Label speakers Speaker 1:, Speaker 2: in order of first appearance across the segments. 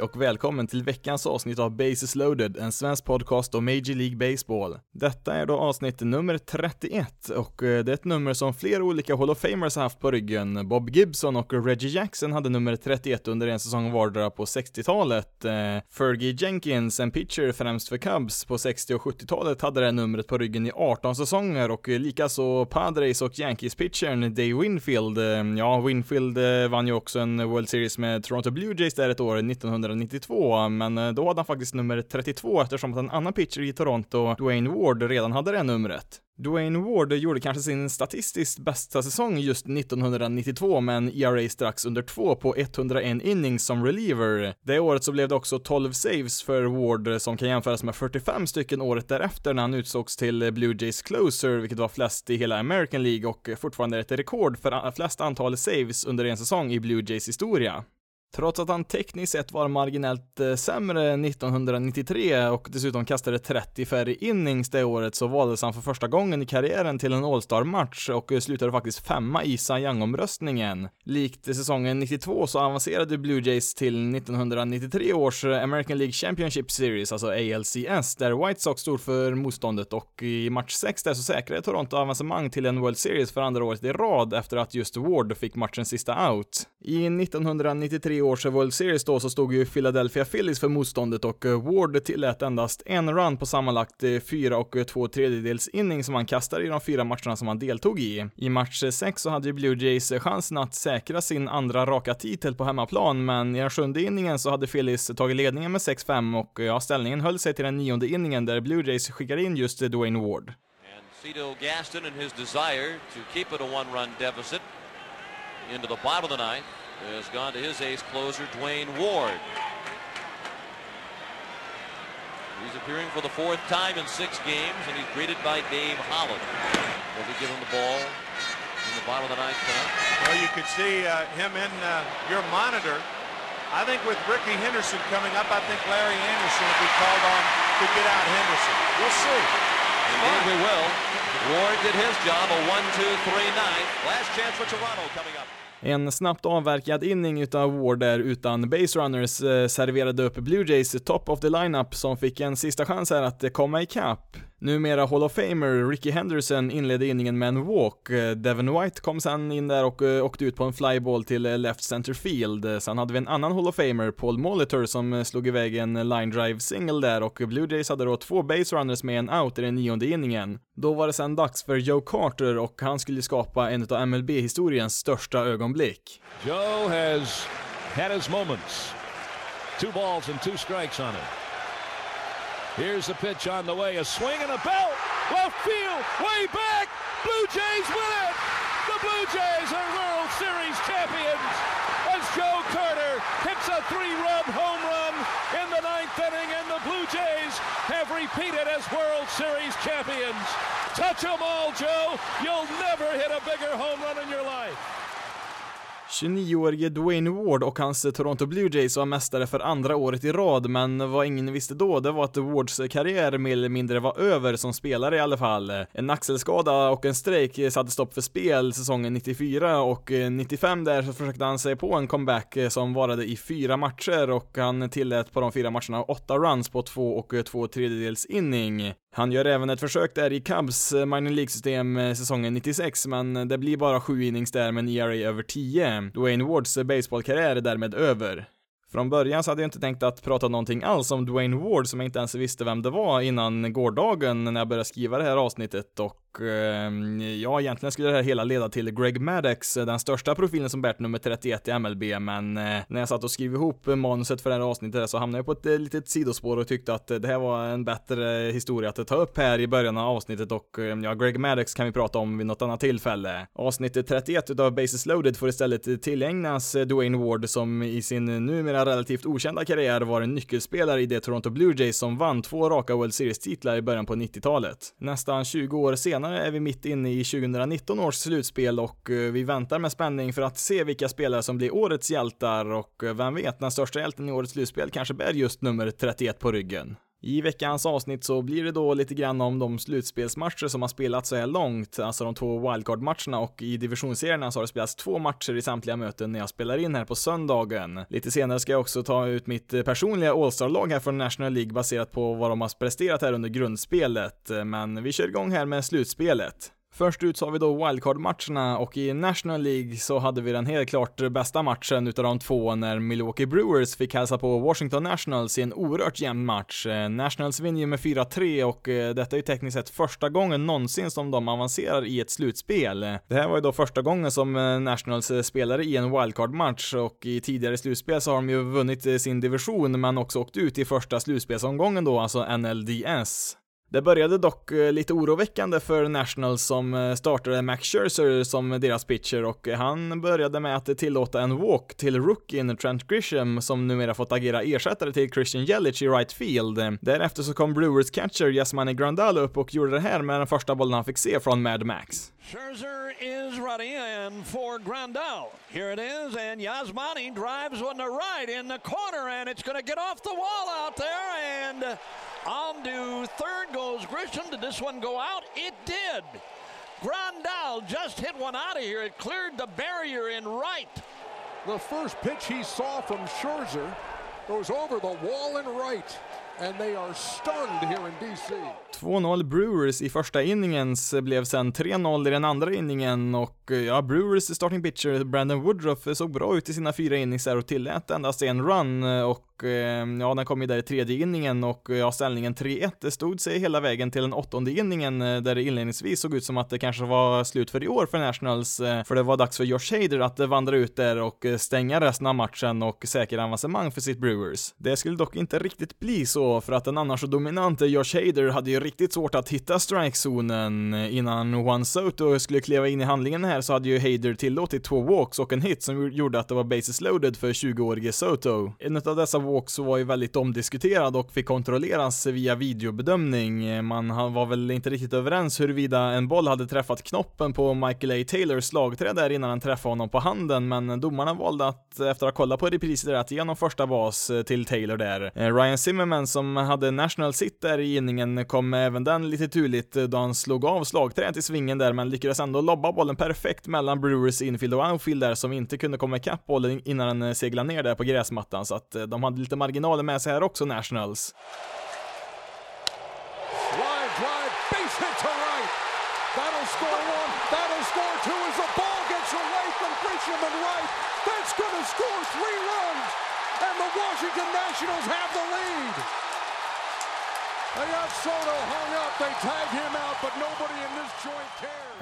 Speaker 1: Hej och välkommen till veckans avsnitt av Bases loaded, en svensk podcast om Major League Baseball. Detta är då avsnitt nummer 31 och eh, det är ett nummer som flera olika Hall of Famers har haft på ryggen. Bob Gibson och Reggie Jackson hade nummer 31 under en säsong vardera på 60-talet. Eh, Fergie Jenkins, en pitcher främst för Cubs på 60 och 70-talet, hade det numret på ryggen i 18 säsonger och eh, likaså Padres och Yankees-pitchern Dave Winfield. Ja, Winfield vann ju också en World Series med Toronto Blue Jays där ett år, 1992, men eh, då hade han faktiskt nummer 32 eftersom att en annan pitcher i Toronto, Dwayne Ward, redan hade det numret. Dwayne Ward gjorde kanske sin statistiskt bästa säsong just 1992 med en ERA strax under 2 på 101 innings som reliever. Det året så blev det också 12 saves för Ward som kan jämföras med 45 stycken året därefter när han utsågs till Blue Jays closer, vilket var flest i hela American League och fortfarande ett rekord för flest antal saves under en säsong i Blue Jays historia. Trots att han tekniskt sett var marginellt eh, sämre 1993 och dessutom kastade 30 färre innings det året så valdes han för första gången i karriären till en All-Star-match och eh, slutade faktiskt femma i Cy Young-omröstningen. Likt säsongen 92 så avancerade Blue Jays till 1993 års eh, American League Championship Series, alltså ALCS, där White Sox stod för motståndet och i match 6 där så säkrade Toronto avancemang till en World Series för andra året i rad efter att just Ward fick matchens sista out. I 1993 års World Series då så stod ju Philadelphia Phillies för motståndet och eh, Ward tillät endast en run på sammanlagt eh, fyra och eh, två tredjedels inning som han kastade i de fyra matcherna som han deltog i. I match 6 så hade ju Blue Jays chansen att säkra sin andra raka titel på hemmaplan, men i den sjunde inningen så hade Phillies tagit ledningen med 6-5 och ja, ställningen höll sig till den nionde inningen där Blue Jays skickade in just Dwayne Ward. And Cito Gaston and his desire to keep it a one-run deficit into the bottom of the ninth has gone to his ace closer, Dwayne Ward. He's appearing for the fourth time in six games, and he's greeted by Dave Holland. Will he give him the ball in the bottom of the ninth tonight?
Speaker 2: Well, you could see uh, him in uh, your monitor. I think with Ricky Henderson coming up, I think Larry Anderson will be called on to get out Henderson. We'll see.
Speaker 3: Indeed, we will. Ward did his job, a 1-2-3 ninth. Last chance for Toronto coming up.
Speaker 1: En snabbt avverkad inning utav Ward där utan base runners eh, serverade upp Blue Jays top of the lineup som fick en sista chans här att komma ikapp. Numera Hall of Famer Ricky Henderson inledde inningen med en walk. Eh, Devin White kom sen in där och eh, åkte ut på en flyball till eh, left center field. Sen hade vi en annan Hall of Famer, Paul Molitor, som slog iväg en line drive single där och Blue Jays hade då två base runners med en out i den nionde inningen. Då var det sen dags för Joe Carter och han skulle skapa en av MLB-historiens största ögonblick.
Speaker 4: Joe has had his moments. Two balls and two strikes on him. Here's the pitch on the way. A swing and a belt. Left field. Way back. Blue Jays win it. The Blue Jays are World Series champions as Joe Carter hits a three-run home run in the ninth inning, and the Blue Jays have repeated as World Series champions. Touch them all, Joe. You'll never hit a bigger home run in your life.
Speaker 1: 29-årige Dwayne Ward och hans Toronto Blue Jays var mästare för andra året i rad, men vad ingen visste då, det var att Wards karriär mer eller mindre var över som spelare i alla fall. En axelskada och en strejk satte stopp för spel säsongen 94 och 95 där så försökte han sig på en comeback som varade i fyra matcher och han tillät på de fyra matcherna åtta runs på två och två tredjedels inning. Han gör även ett försök där i Cubs eh, minor League-system eh, säsongen 96, men eh, det blir bara sju innings där med en ERA över 10. Dwayne Wards baseballkarriär är därmed över. Från början så hade jag inte tänkt att prata någonting alls om Dwayne Ward som jag inte ens visste vem det var innan gårdagen när jag började skriva det här avsnittet och Ehm, ja, egentligen skulle det här hela leda till Greg Maddox, eh, den största profilen som bärt nummer 31 i MLB, men eh, när jag satt och skrev ihop manuset för det här avsnittet så hamnade jag på ett eh, litet sidospår och tyckte att det här var en bättre historia att ta upp här i början av avsnittet och ehm, ja, Greg Maddox kan vi prata om vid något annat tillfälle. Avsnittet 31 utav Bases Loaded får istället tillägnas Dwayne Ward som i sin numera relativt okända karriär var en nyckelspelare i det Toronto Blue Jays som vann två raka World Series-titlar i början på 90-talet. Nästan 20 år senare Senare är vi mitt inne i 2019 års slutspel och eh, vi väntar med spänning för att se vilka spelare som blir årets hjältar och eh, vem vet, den största hjälten i årets slutspel kanske bär just nummer 31 på ryggen. I veckans avsnitt så blir det då lite grann om de slutspelsmatcher som har spelats så här långt, alltså de två wildcard-matcherna och i divisionsserierna så har det spelats två matcher i samtliga möten när jag spelar in här på söndagen. Lite senare ska jag också ta ut mitt personliga All-star-lag här från National League baserat på vad de har presterat här under grundspelet, men vi kör igång här med slutspelet. Först ut så har vi då wildcard-matcherna och i National League så hade vi den helt klart bästa matchen utav de två när Milwaukee Brewers fick hälsa på Washington Nationals i en oerhört jämn match. Eh, Nationals vinner ju med 4-3 och eh, detta är ju tekniskt sett första gången någonsin som de avancerar i ett slutspel. Det här var ju då första gången som eh, Nationals spelade i en wildcard-match och i tidigare slutspel så har de ju vunnit sin division men också åkt ut i första slutspelsomgången då, alltså NLDS. Det började dock eh, lite oroväckande för Nationals som eh, startade Max Scherzer som deras pitcher och han började med att tillåta en walk till rookien Trent Grisham som numera fått agera ersättare till Christian Yelich i right field. Därefter så kom Brewers catcher Yasmani Grandal upp och gjorde det här med den första bollen han fick se från Mad Max.
Speaker 5: Scherzer is ready and for Grandal. Here it is and Yasmani drives one to right in the corner and it's gonna get off the wall out there and On to third goes Grisham. Did this one go out? It did. Grandal just hit one out of here. It cleared the barrier in right.
Speaker 6: The first pitch he saw from Scherzer goes over the wall in right. And they are stunned here in DC.
Speaker 1: 2-0 Brewers i första inningen blev sen 3-0 i den andra inningen och ja, Brewers starting pitcher Brandon Woodruff såg bra ut i sina fyra innings och tillät endast en run och Eh, Eh, ja, den kom ju där i tredje inningen och eh, ja, ställningen 3-1 stod sig hela vägen till den åttonde inningen eh, där det inledningsvis såg ut som att det kanske var slut för i år för Nationals, för det var dags för Josh Hader att vandra ut där och stänga resten av matchen och säkra avancemang för sitt Brewers. Det skulle dock inte riktigt bli så, för att den annars så dominante Josh Hader hade ju riktigt svårt att hitta strikezonen. Innan Juan Soto skulle kliva in i handlingen här så hade ju Hader tillåtit två walks och en hit som gjorde att det var bases loaded för 20-årige Soto. En av dessa också var ju väldigt omdiskuterad och fick kontrolleras via videobedömning. Man var väl inte riktigt överens huruvida en boll hade träffat knoppen på Michael A. Taylors slagträ där innan den träffade honom på handen, men domarna valde att, efter att ha kollat på repriser, att ge honom första bas eh, till Taylor där. Eh, Ryan Zimmerman som hade national sit där i inningen kom även den lite turligt eh, då han slog av slagträet i svingen där, men lyckades ändå lobba bollen perfekt mellan Brewers infield och outfield där som inte kunde komma ikapp bollen innan den seglade ner där på gräsmattan, så att de hade lite marginaler med sig här också, Nationals.
Speaker 6: Right. That's going to score three runs, and the Washington Nationals have the lead.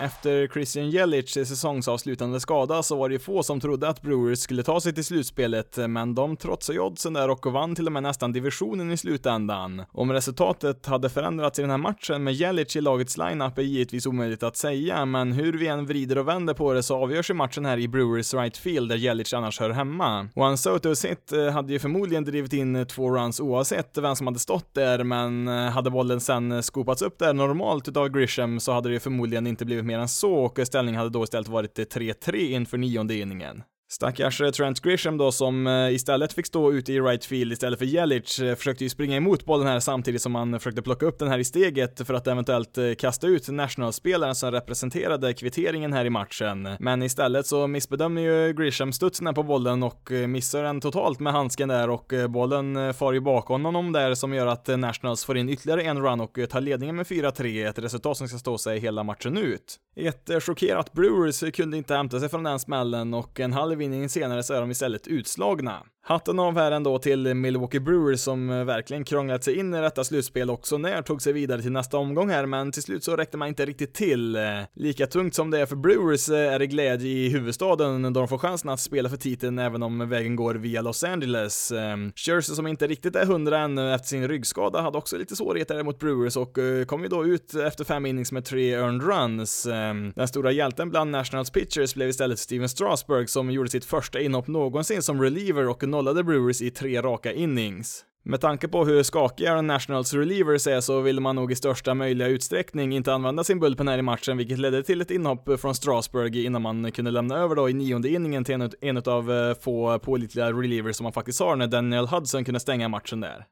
Speaker 1: Efter Christian Jelic säsongsavslutande skada så var det ju få som trodde att Brewers skulle ta sig till slutspelet, men de trotsade oddsen där och vann till och med nästan divisionen i slutändan. Om resultatet hade förändrats i den här matchen med Jelic i lagets lineup är givetvis omöjligt att säga, men hur vi än vrider och vänder på det så avgörs ju matchen här i Brewers right field där Jelic annars hör hemma. Och Sotos hit eh, hade ju förmodligen drivit in två runs oavsett vem som hade stått där, men Eh, hade bollen sen eh, skopats upp där normalt utav Grisham så hade det ju förmodligen inte blivit mer än så och ställningen hade då istället varit eh, 3-3 inför nionde inningen. Stackars eh, Trent Grisham då som eh, istället fick stå ute i right field istället för Jelic eh, försökte ju springa emot bollen här samtidigt som han försökte plocka upp den här i steget för att eventuellt kasta ut nationalspelaren som representerade kvitteringen här i matchen. Men istället så missbedömer ju Grisham studsen på bollen och missar den totalt med handsken där och bollen far ju bakom honom där som gör att Nationals får in ytterligare en run och tar ledningen med 4-3, ett resultat som ska stå sig hela matchen ut. Ett chockerat Brewers kunde inte hämta sig från den smällen och en halv inning senare så är de istället utslagna. Hatten av här ändå till Milwaukee Brewers som eh, verkligen krånglat sig in i detta slutspel också när tog sig vidare till nästa omgång här, men till slut så räckte man inte riktigt till. Eh, lika tungt som det är för Brewers eh, är det glädje i huvudstaden då de får chansen att spela för titeln även om vägen går via Los Angeles. Ehm, Scherzer som inte riktigt är hundra ännu efter sin ryggskada hade också lite svårigheter mot Brewers och kom ju då ut efter fem innings med tre earned runs. Ehm, den stora hjälten bland Nationals pitchers blev istället Steven Strasburg som gjorde sitt första inhopp någonsin som reliever och nollade Brewers i tre raka innings. Med tanke på hur skakiga Nationals relievers är så ville man nog i största möjliga utsträckning inte använda sin bullpen här i matchen, vilket ledde till ett inhopp från Strasburg innan man kunde lämna över då i nionde inningen till en, en av eh, få pålitliga relievers som man faktiskt har när Daniel Hudson kunde stänga matchen där.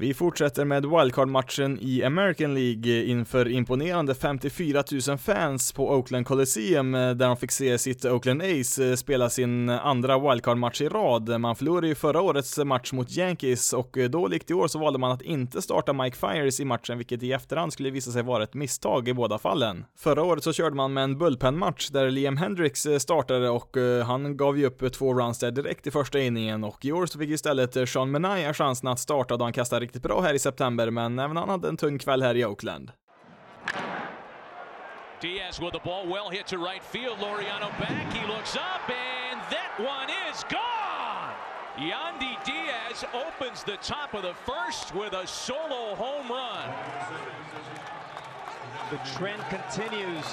Speaker 1: Vi fortsätter med wildcard-matchen i American League inför imponerande 54 000 fans på Oakland Coliseum eh, där de fick se sitt Oakland Ace eh, spela sin andra wildcard-match i rad. Man förlorade ju förra årets match mot Yankees och eh, då, likt i år, så valde man att inte starta Mike Fires i matchen, vilket i efterhand skulle visa sig vara ett misstag i båda fallen. Förra året så körde man med en bullpen-match där Liam Hendricks startade och han gav ju upp två runs där direkt i första inningen och i år så fick istället Sean Menaya chansen att starta då han kastade riktigt bra här i september, men även han hade en tung kväll här i Oakland. Diaz with the ball well hit to right field. Loriano back. He looks up and that one is gone. Yandy Diaz opens the top of the first with a solo home run. The trend continues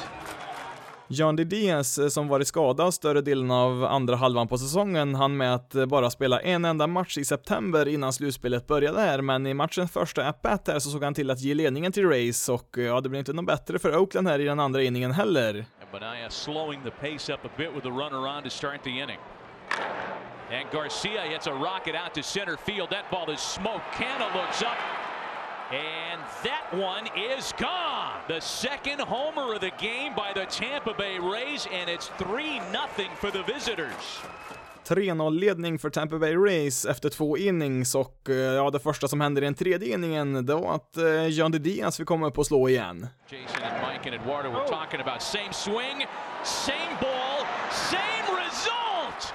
Speaker 1: Jan Didiens, eh, som varit skadad större delen av andra halvan på säsongen, han med att eh, bara spela en enda match i september innan slutspelet började här, men i matchens första at här så såg han till att ge ledningen till Rays och eh, ja, det blev inte något bättre för Oakland här i den andra inningen heller. Benaya slowing the pace up a bit with the runner on to start the inning. And Garcia hits a rocket out to center field. That ball is smoked. Canna looks up And that one is gone. The second homer of the game by the Tampa Bay Rays, and it's 3 0 for the visitors. 3-0-ledning för Tampa Bay Rays efter två innings och eh, ja, det första som händer i den tredje inningen, det var att uh, John Diaz fick komma upp och slå igen. Jason and Mike and Eduardo were talking about same swing, same ball, same result!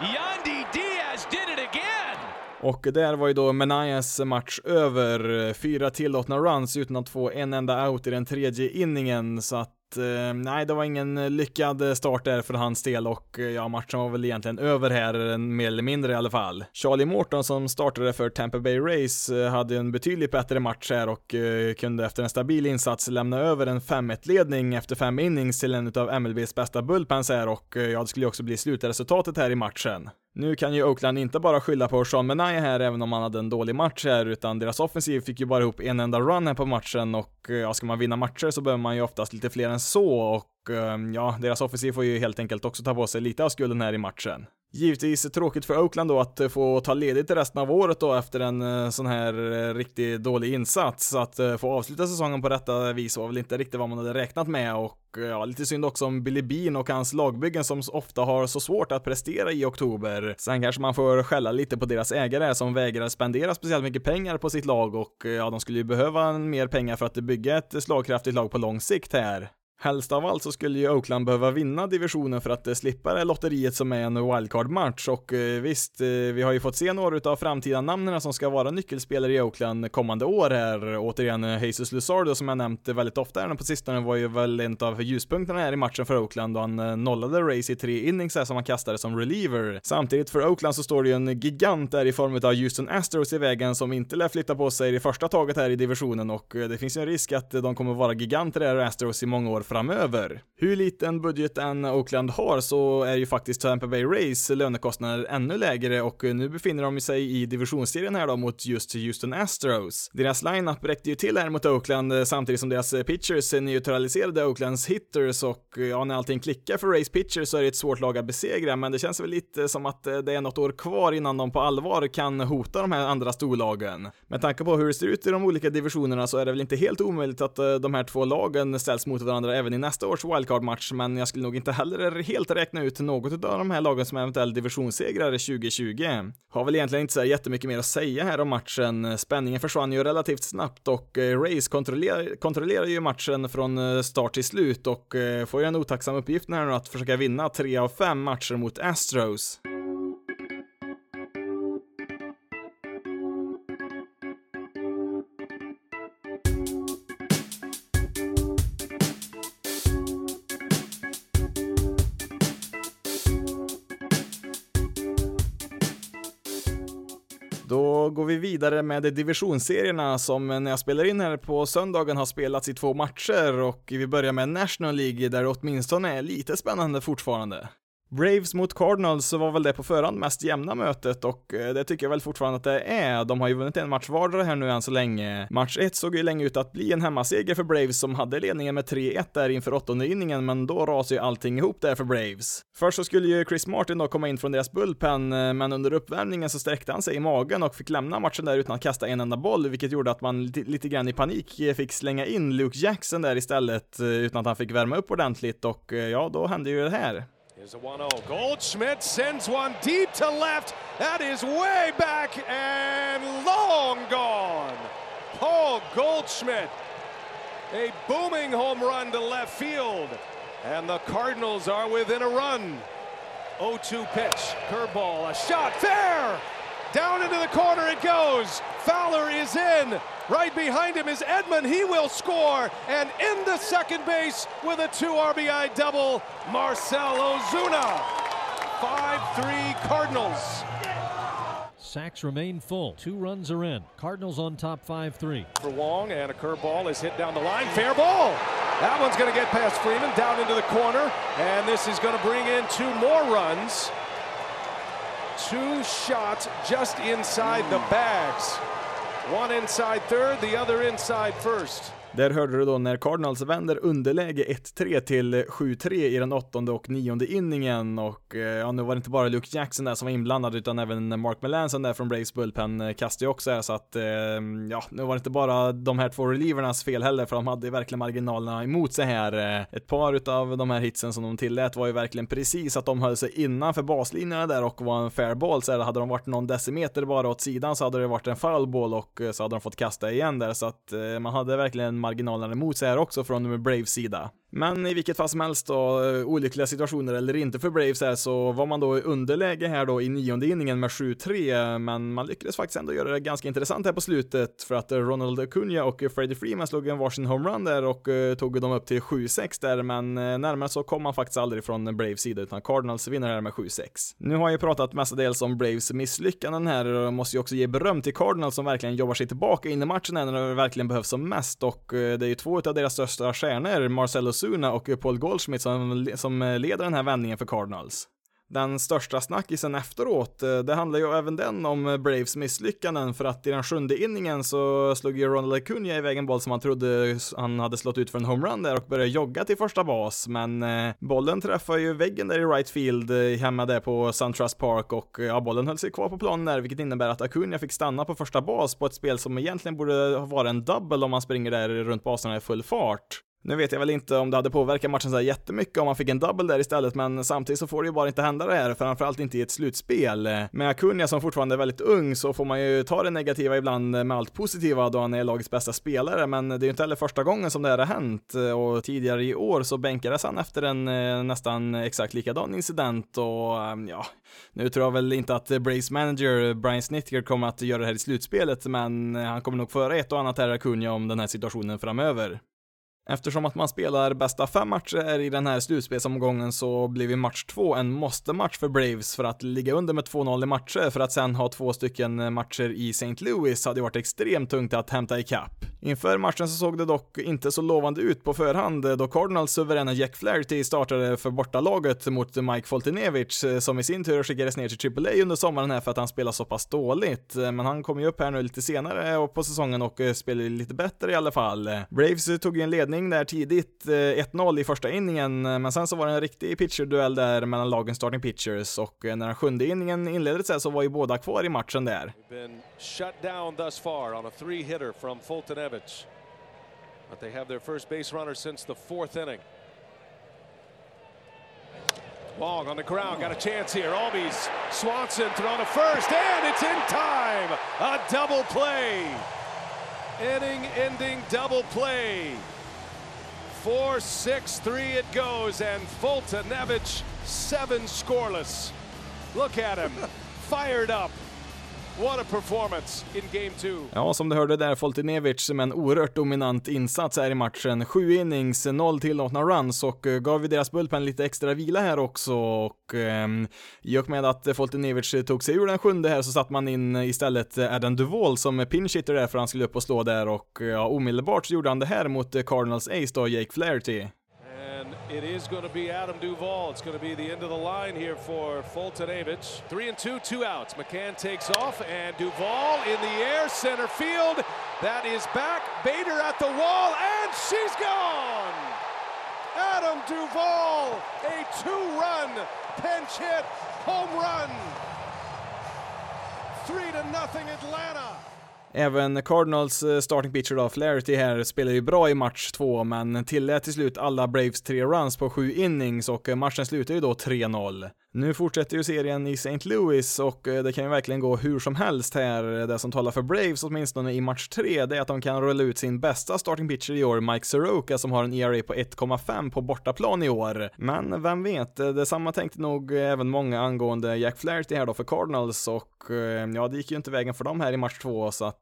Speaker 1: Yandy Diaz did it again! Och där var ju då Menayas match över, fyra tillåtna runs utan att få en enda out i den tredje inningen, så att eh, nej, det var ingen lyckad start där för hans del och eh, ja, matchen var väl egentligen över här, mer eller mindre i alla fall. Charlie Morton som startade för Tampa Bay Rays eh, hade en betydligt bättre match här och eh, kunde efter en stabil insats lämna över en 5-1-ledning efter fem innings till en av MLBs bästa bullpens här och ja, det skulle ju också bli slutresultatet här i matchen. Nu kan ju Oakland inte bara skylla på Sean Menai här, även om han hade en dålig match här, utan deras offensiv fick ju bara ihop en enda run här på matchen och eh, ja, ska man vinna matcher så behöver man ju oftast lite fler än så och eh, ja, deras offensiv får ju helt enkelt också ta på sig lite av skulden här i matchen. Givetvis tråkigt för Oakland då att eh, få ta ledigt resten av året då efter en eh, sån här eh, riktigt dålig insats. Att få avsluta säsongen på detta vis var väl inte riktigt vad man hade räknat med och ja, lite synd också om Billy Bean och hans lagbyggen som ofta har så svårt att prestera i oktober. Sen kanske man får skälla lite på deras ägare som vägrar spendera speciellt mycket pengar på sitt lag och ja, de skulle ju behöva mer pengar för att bygga ett slagkraftigt lag på lång sikt här. Helst av allt så skulle ju Oakland behöva vinna divisionen för att eh, slippa det lotteriet som är en wildcard-match och eh, visst, eh, vi har ju fått se några av framtida namnen som ska vara nyckelspelare i Oakland kommande år här. Återigen, Jesus Luzardo som jag nämnt väldigt ofta här på sistone var ju väl en av ljuspunkterna här i matchen för Oakland och han nollade race i tre innings här som han kastade som reliever. Samtidigt för Oakland så står det ju en gigant där i form av Houston Astros i vägen som inte lär flytta på sig i första taget här i divisionen och det finns ju en risk att de kommer vara giganter där Astros i många år framöver. Hur liten budget än Oakland har så är ju faktiskt Tampa Bay Rays lönekostnader ännu lägre och nu befinner de sig i divisionsserien här då mot just Houston Astros. Deras lineup räckte ju till här mot Oakland eh, samtidigt som deras eh, pitchers neutraliserade Oaklands hitters och eh, ja, när allting klickar för Rays pitchers så är det ett svårt lag att besegra, men det känns väl lite som att det är något år kvar innan de på allvar kan hota de här andra storlagen. Med tanke på hur det ser ut i de olika divisionerna så är det väl inte helt omöjligt att de här två lagen ställs mot varandra även i nästa års wildcard-match, men jag skulle nog inte heller helt räkna ut något av de här lagen som eventuell divisionssegrare 2020. Har väl egentligen inte så jättemycket mer att säga här om matchen. Spänningen försvann ju relativt snabbt och eh, Race kontrollerar, kontrollerar ju matchen från eh, start till slut och eh, får ju en otacksam uppgift här nu att försöka vinna tre av fem matcher mot Astros. Vi vidare med divisionsserierna som när jag spelar in här på söndagen har spelats i två matcher och vi börjar med National League där det åtminstone är lite spännande fortfarande. Braves mot Cardinals så var väl det på förhand mest jämna mötet och eh, det tycker jag väl fortfarande att det är. De har ju vunnit en match vardera här nu än så länge. Match 1 såg ju länge ut att bli en hemmaseger för Braves som hade ledningen med 3-1 där inför åttonde inningen, men då rasade ju allting ihop där för Braves. Först så skulle ju Chris Martin då komma in från deras bullpen, eh, men under uppvärmningen så sträckte han sig i magen och fick lämna matchen där utan att kasta en enda boll, vilket gjorde att man lite, lite grann i panik eh, fick slänga in Luke Jackson där istället utan att han fick värma upp ordentligt och ja, då hände ju det här.
Speaker 7: Here's a 1-0. Goldschmidt sends one deep to left. That is way back and long gone. Paul Goldschmidt. A booming home run to left field. And the Cardinals are within a run. 0-2 pitch. Curveball. A shot. Fair. Down into the corner it goes. Fowler is in. Right behind him is Edmund. He will score. And in the second base with a two RBI double, Marcel Ozuna. 5 3 Cardinals.
Speaker 8: Sacks remain full. Two runs are in. Cardinals on top 5 3.
Speaker 7: For Wong, and a curveball is hit down the line. Fair ball. That one's going to get past Freeman down into the corner. And this is going to bring in two more runs. Two shots just inside the bags. One inside third, the other inside first.
Speaker 1: Där hörde du då när Cardinals vänder underläge 1-3 till 7-3 i den åttonde och nionde inningen. Och eh, ja, nu var det inte bara Luke Jackson där som var inblandad utan även Mark Melanson där från Braves bullpen eh, kastade ju också här så att ehm, ja, nu var det inte bara de här två relievernas fel heller för de hade verkligen marginalerna emot sig här. Eh, ett par utav de här hitsen som de tillät var ju verkligen precis att de höll sig innanför baslinjerna där och var en fair ball. Så här, hade de varit någon decimeter bara åt sidan så hade det varit en foul ball och så hade de fått kasta igen där. Så att man hade verkligen marginalerna emot sig här också från Braves sida. Men i vilket fall som helst då, eh, olyckliga situationer eller inte för Braves här, så var man då i underläge här då i nionde inningen med 7-3, men man lyckades faktiskt ändå göra det ganska intressant här på slutet för att eh, Ronald Acuna och eh, Freddie Freeman slog en varsin homerun där och tog dem upp till 7-6 där, men närmare så kom man faktiskt aldrig från Braves sida, utan Cardinals vinner här med 7-6. Nu har jag pratat mestadels om Braves misslyckanden här och måste ju också ge beröm till Cardinals som verkligen jobbar sig tillbaka in i matchen här när det verkligen behövs som mest och det är ju två av deras största stjärnor, Marcelo Osuna och Paul Goldschmidt som, som leder den här vändningen för Cardinals den största snackisen efteråt, eh, det handlar ju även den om Braves misslyckanden för att i den sjunde inningen så slog ju Ronald Acuna iväg en boll som han trodde han hade slått ut för en homerun där och började jogga till första bas, men eh, bollen träffar ju väggen där i right field eh, hemma där på SunTrust Park och ja, bollen höll sig kvar på planen där, vilket innebär att Acuna fick stanna på första bas på ett spel som egentligen borde vara en double om man springer där runt baserna i full fart. Nu vet jag väl inte om det hade påverkat matchen så jättemycket om man fick en double där istället, men samtidigt så får det ju bara inte hända det här, framförallt inte i ett slutspel. Med Acuna som fortfarande är väldigt ung så får man ju ta det negativa ibland med allt positiva då han är lagets bästa spelare, men det är ju inte heller första gången som det här har hänt och tidigare i år så bänkades han efter en eh, nästan exakt likadan incident och ehm, ja, nu tror jag väl inte att Brace manager Brian Snitker kommer att göra det här i slutspelet, men han kommer nog föra ett och annat här Acuna om den här situationen framöver. Eftersom att man spelar bästa fem matcher i den här slutspelsomgången så blir ju match två en måste-match för Braves för att ligga under med 2-0 i matcher för att sen ha två stycken matcher i St. Louis hade varit extremt tungt att hämta ikapp. Inför matchen så såg det dock inte så lovande ut på förhand då Cardinals suveräna Jack Flaherty startade för bortalaget mot Mike Foltynewicz eh, som i sin tur skickades ner till AAA under sommaren här för att han spelar så pass dåligt. Eh, men han kom ju upp här nu lite senare på säsongen och eh, spelade lite bättre i alla fall. Braves tog ju en ledning där tidigt, 1-0 i första inningen, men sen så var det en riktig pitcherduell där mellan lagens starting pitchers och när den sjunde inningen inleddes så var ju båda kvar i matchen där.
Speaker 7: Shut down thus far on a three hitter from Foltynewicz. But they have their first base runner since the fourth inning. Long on the ground, got a chance here. Albies, Swanson thrown to first, and it's in time. A double play. Inning ending double play. 4 6 3 it goes, and Fultonevich, seven scoreless. Look at him, fired up. What a performance in game two.
Speaker 1: Ja, som du hörde där, Foltynewicz med en oerhört dominant insats här i matchen. Sju innings, noll tillåtna runs och eh, gav ju deras bullpen lite extra vila här också och eh, i och med att Foltynewicz tog sig ur den sjunde här så satte man in istället Adam Duvall som pinchitter där för han skulle upp och slå där och ja, omedelbart så gjorde han det här mot Cardinals Ace då, Jake Flaherty.
Speaker 7: It is going to be Adam Duvall. It's going to be the end of the line here for Fultonavich. Three and two, two outs. McCann takes off, and Duvall in the air, center field. That is back. Bader at the wall, and she's gone. Adam Duvall, a two-run pinch hit home run. Three to nothing Atlanta.
Speaker 1: Även Cardinals eh, starting pitcher då, Flaherty här, spelade ju bra i match två, men tillät till slut alla Braves tre runs på sju innings och eh, matchen slutade ju då 3-0. Nu fortsätter ju serien i St. Louis och eh, det kan ju verkligen gå hur som helst här. Det som talar för Braves åtminstone i match 3, det är att de kan rulla ut sin bästa starting pitcher i år, Mike Soroka, som har en ERA på 1,5 på bortaplan i år. Men vem vet, eh, detsamma tänkte nog eh, även många angående Jack Flaherty här då för Cardinals och ja, det gick ju inte vägen för dem här i match 2 så att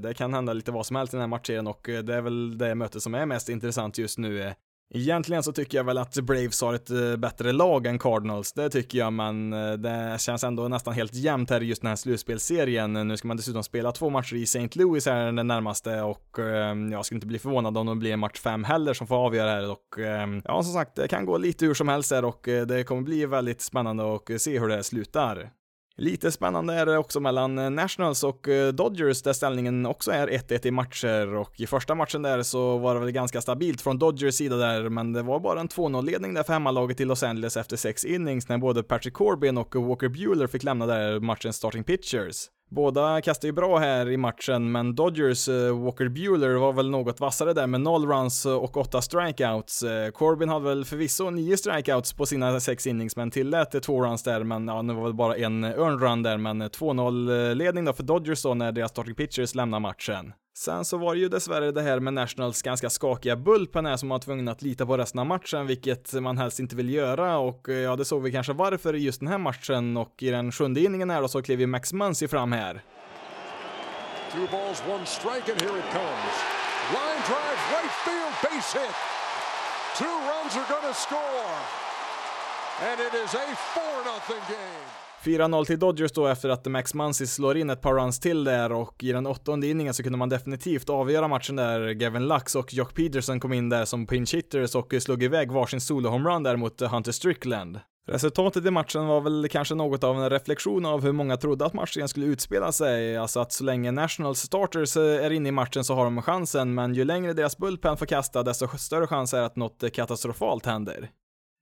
Speaker 1: det kan hända lite vad som helst i den här matchserien och det är väl det mötet som är mest intressant just nu. Egentligen så tycker jag väl att Braves har ett eh, bättre lag än Cardinals, det tycker jag, men eh, det känns ändå nästan helt jämnt här i just den här slutspelserien. Nu ska man dessutom spela två matcher i St. Louis här den närmaste och ehm, jag skulle inte bli förvånad om det blir match fem heller som får avgöra här och ehm, ja, som sagt, det kan gå lite hur som helst här och eh, det kommer bli väldigt spännande att se hur det slutar. Lite spännande är det också mellan eh, Nationals och eh, Dodgers där ställningen också är 1-1 i matcher och i första matchen där så var det väl ganska stabilt från Dodgers sida där men det var bara en 2-0-ledning där för hemmalaget i Los Angeles efter sex innings när både Patrick Corbin och Walker Bueller fick lämna där matchens starting pitchers. Båda kastade ju bra här i matchen, men Dodgers uh, Walker Bueller var väl något vassare där med 0 runs eh, och 8 strikeouts. Uh, Corbin hade väl förvisso 9 strikeouts på sina 6 innings, men tillät 2 runs där, men ja, nu var väl bara en earned run där, men 2-0 ledning då för Dodgers då när deras starting pitchers lämnar matchen. Sen så var det ju dessvärre det här med Nationals ganska skakiga bullpen här som var tvungna att lita på resten av matchen, vilket man helst inte vill göra och eh, ja, det såg vi kanske varför i just den här matchen och i den sjunde inningen här då så klev ju Max Muncy fram här.
Speaker 6: Two balls, one strike and here it comes. Line drive, right field, base hit. Two runs are gonna score. And it is a 4-0 game.
Speaker 1: 4-0 till Dodgers då efter att Max Muncy slår in ett par runs till där och i den åttonde inningen så kunde man definitivt avgöra matchen där. Gavin Lux och Jock Peterson kom in där som pinch hitters och slog iväg varsin solo-homerun där mot Hunter Strickland. Resultatet i matchen var väl kanske något av en reflektion av hur många trodde att matchen skulle utspela sig, alltså att så länge National starters eh, är inne i matchen så har de chansen, men ju längre deras bullpen får kasta, desto större chans är att något katastrofalt händer.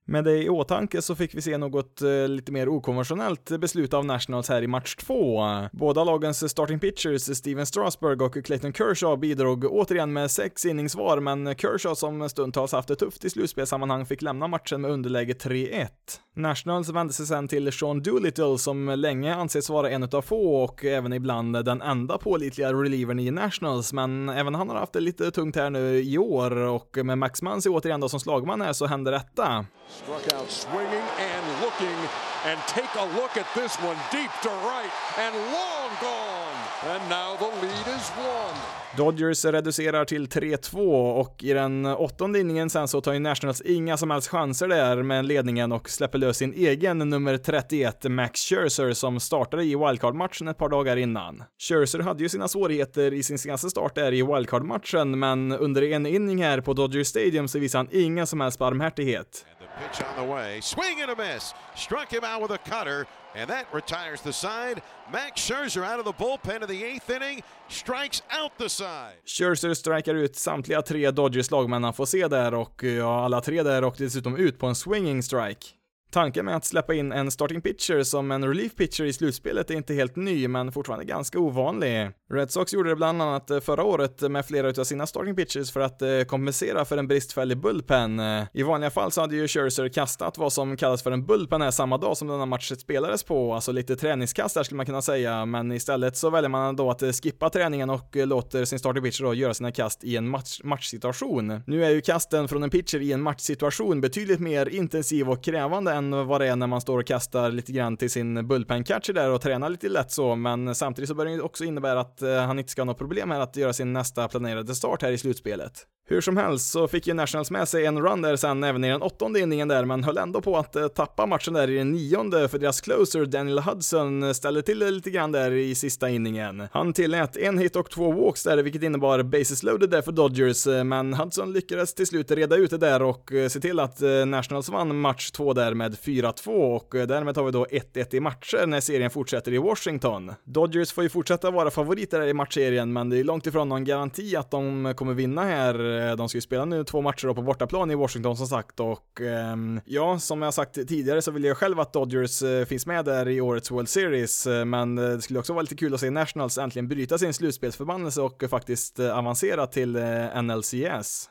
Speaker 1: Med det i åtanke så fick vi se något eh, lite mer okonventionellt beslut av Nationals här i match 2. Båda lagens starting pitchers, Steven Strasburg och Clayton Kershaw, bidrog återigen med sex innings var, men Kershaw som stundtals haft det tufft i slutspelssammanhang fick lämna matchen med underläge 3-1. Nationals vände sig sen till Sean Doolittle som länge anses vara en av få och även ibland den enda pålitliga relievern i Nationals, men även han har haft det lite tungt här nu i år och med Max Muncy återigen då som slagman här så händer detta.
Speaker 6: Struck out swinging and looking. And take a look at this one deep to right and long gone.
Speaker 1: Dodgers reducerar till 3-2 och i den åttonde inningen sen så tar ju Nationals inga som helst chanser där med ledningen och släpper lös sin egen nummer 31 Max Scherzer som startade i wildcard-matchen ett par dagar innan. Scherzer hade ju sina svårigheter i sin senaste start där i wildcard-matchen men under en inning här på Dodger Stadium så visar han ingen som helst barmhärtighet.
Speaker 9: Pitch on the way. Swing and a miss. Struck him out with a cutter, and that retires the side. Max Scherzer out of the bullpen in the eighth inning. Strikes out the side.
Speaker 1: Scherzer strikar ut samtliga tre Dodgers-lag man får se där och eh, ja, alla tre där åkte dessutom ut på en swinging strike. Tanken med att släppa in en starting pitcher som en relief pitcher i slutspelet är inte helt ny, men fortfarande ganska ovanlig. Red Sox gjorde det bland annat eh, förra året med flera av sina starting pitchers för att eh, kompensera för en bristfällig bullpen. Eh, I vanliga fall så hade ju Scherzer kastat vad som kallas för en bullpen här samma dag som denna match spelades på, alltså lite träningskast där skulle man kunna säga, men istället så väljer man då att skippa träningen och låter sin starting pitcher då göra sina kast i en match matchsituation. Nu är ju kasten från en pitcher i en matchsituation betydligt mer intensiv och krävande än än vad det är när man står och kastar lite grann till sin bullpen-catcher där och tränar lite lätt så, men samtidigt så bör det också innebära att eh, han inte ska ha något problem här att göra sin nästa planerade start här i slutspelet. Hur som helst så fick ju Nationals med sig en run där sen även i den åttonde inningen där, men höll ändå på att eh, tappa matchen där i den nionde för deras closer Daniel Hudson ställde till det lite grann där i sista inningen. Han tillät en hit och två walks där, vilket innebar bases loaded där för Dodgers, eh, men Hudson lyckades till slut reda ut det där och se till att Nationals vann match två där med 4-2 och eh, därmed har vi då 1-1 i matcher när serien fortsätter i Washington. Dodgers får ju fortsätta vara favoriter här i matchserien, men det är långt ifrån någon garanti att de kommer vinna här eh, de ska ju spela nu två matcher på bortaplan i Washington som sagt och ehm, ja, som jag sagt tidigare så vill jag själv att Dodgers eh, finns med där i årets World Series, men det skulle också vara lite kul att se Nationals äntligen bryta sin slutspelsförbannelse och faktiskt avancera till NLCS.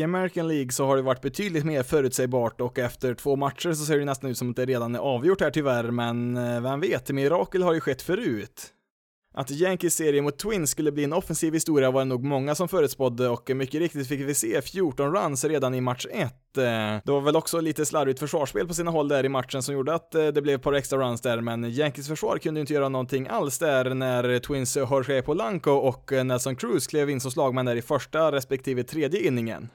Speaker 1: I American League så har det varit betydligt mer förutsägbart och efter två matcher så ser det nästan ut som att det redan är avgjort här tyvärr, men eh, vem vet, mirakel har ju skett förut. Att Yankees serie mot Twins skulle bli en offensiv historia var det nog många som förutspådde och mycket riktigt fick vi se 14 runs redan i match 1. Eh, det var väl också lite slarvigt försvarsspel på sina håll där i matchen som gjorde att eh, det blev ett par extra runs där, men Yankees försvar kunde inte göra någonting alls där när Twins Jorge Polanco och Nelson Cruz klev in som slagmän där i första respektive tredje inningen.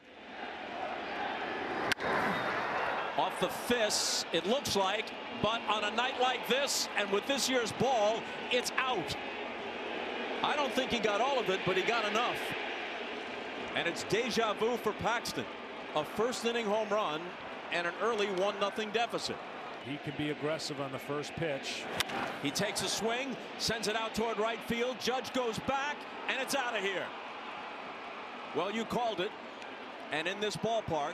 Speaker 5: The fists, it looks like, but on a night like this and with this year's ball, it's out. I don't think he got all of it, but he got enough. And it's deja vu for Paxton. A first inning home run and an early 1 0 deficit.
Speaker 10: He can be aggressive on the first pitch.
Speaker 5: He takes a swing, sends it out toward right field. Judge goes back, and it's out of here. Well, you called it. And in this ballpark,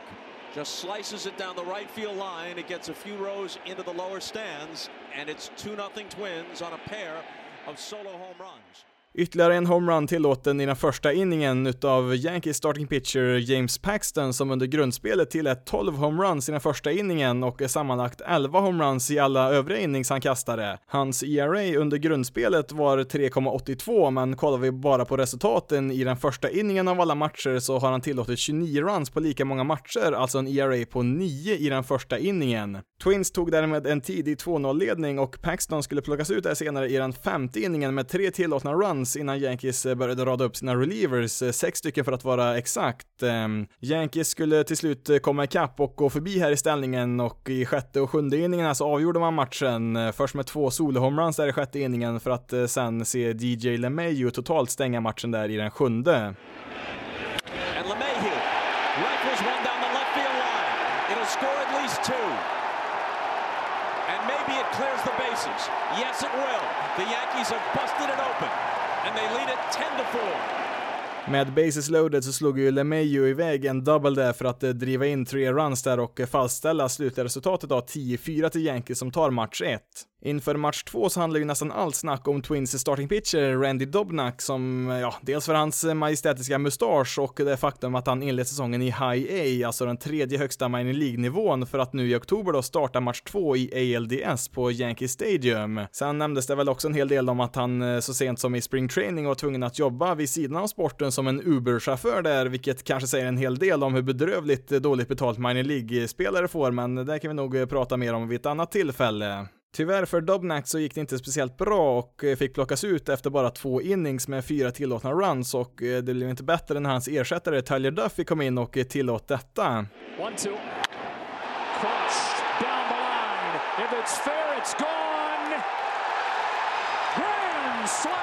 Speaker 5: just slices it down the right field line. It gets a few rows into the lower stands, and it's 2 0 Twins on a pair of solo home runs.
Speaker 1: Ytterligare en homerun tillåten i den första inningen utav Yankees starting pitcher James Paxton som under grundspelet tillät 12 homeruns i den första inningen och sammanlagt 11 homeruns i alla övriga innings han kastade. Hans ERA under grundspelet var 3,82 men kollar vi bara på resultaten i den första inningen av alla matcher så har han tillåtit 29 runs på lika många matcher, alltså en ERA på 9 i den första inningen. Twins tog därmed en tidig 2-0-ledning och Paxton skulle plockas ut där senare i den femte inningen med tre tillåtna runs chans innan Yankees eh, började rada upp sina relievers, eh, sex stycken för att vara exakt. Ehm, Yankees skulle till slut eh, komma ikapp och gå förbi här i ställningen och i sjätte och sjunde inningen så avgjorde man matchen, först med två solohomeruns där i sjätte inningen för att sen se DJ LeMayu totalt stänga matchen där i den sjunde. And maybe it clears the bases. Yes, it will. The Yankees have busted it open and they lead it 10 to 4. Med bases loaded så slog ju LeMayo iväg en double där för att eh, driva in tre runs där och eh, fastställa slutresultatet av 10-4 till Yankees som tar match 1. Inför match 2 så handlar ju nästan allt snack om Twins starting pitcher Randy Dobnak som, eh, ja, dels för hans majestätiska mustasch och det faktum att han inlett säsongen i High A, alltså den tredje högsta minor League-nivån, för att nu i oktober då starta match 2 i ALDS på Yankee Stadium. Sen nämndes det väl också en hel del om att han så sent som i spring training var tvungen att jobba vid sidan av sporten som som en Uber-chaufför där, vilket kanske säger en hel del om hur bedrövligt dåligt betalt minor League-spelare får, men det kan vi nog eh, prata mer om vid ett annat tillfälle. Tyvärr för Dobnak så gick det inte speciellt bra och eh, fick plockas ut efter bara två innings med fyra tillåtna runs och eh, det blev inte bättre när hans ersättare Tyler Duffy kom in och tillåt detta. One, two. Crunch down the line. If it's fair, it's gone. Grand slam,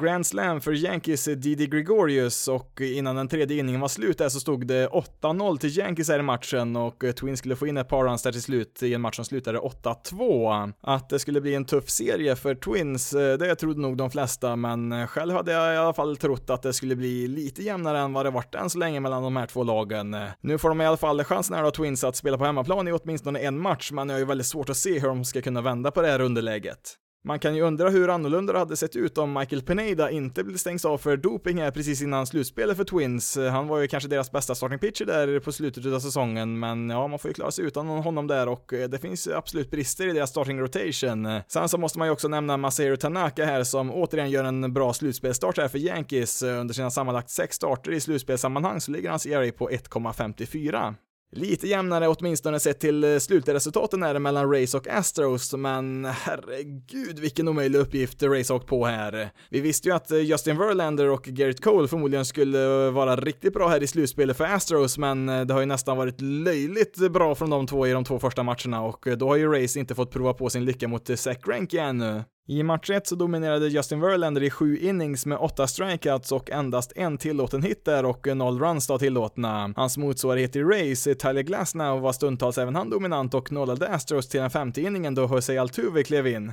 Speaker 1: Grand Slam för Yankees Didi Gregorius och innan den tredje inningen var slut där så stod det 8-0 till Yankees här i matchen och Twins skulle få in ett par runs där till slut i en match som slutade 8-2. Att det skulle bli en tuff serie för Twins, eh, det trodde nog de flesta, men själv hade jag i alla fall trott att det skulle bli lite jämnare än vad det varit än så länge mellan de här två lagen. Nu får de i alla fall chansen här då, Twins, att spela på hemmaplan i åtminstone en match, men jag har ju väldigt svårt att se hur de ska kunna vända på det här underläget. Man kan ju undra hur annorlunda det hade sett ut om Michael Pineda inte blev stängs av för doping här precis innan slutspelet för Twins. Han var ju kanske deras bästa starting pitcher där på slutet av säsongen, men ja, man får ju klara sig utan honom där och eh, det finns absolut brister i deras starting rotation. Sen så måste man ju också nämna Masahiro Tanaka här som återigen gör en bra slutspelsstart här för Yankees. Under sina sammanlagt sex starter i slutspelssammanhang så ligger hans ERA på 1,54. Lite jämnare åtminstone sett till eh, slutresultaten är det mellan Race och Astros, men herregud vilken omöjlig uppgift Race åkt på här. Vi visste ju att eh, Justin Verlander och Garrett Cole förmodligen skulle eh, vara riktigt bra här i slutspelet för Astros, men det har ju nästan varit löjligt bra från de två i de två första matcherna och då har ju Race inte fått prova på sin lycka mot Zach Greinke ännu. I match 1 så dominerade Justin Verlander i sju innings med åtta strikeouts och endast en tillåten hit där och noll runs då tillåtna. Hans motsvarighet i race, Tyler Glasnow, var stundtals även han dominant och nollade Astros till den femte inningen då Jose Altuve klev in.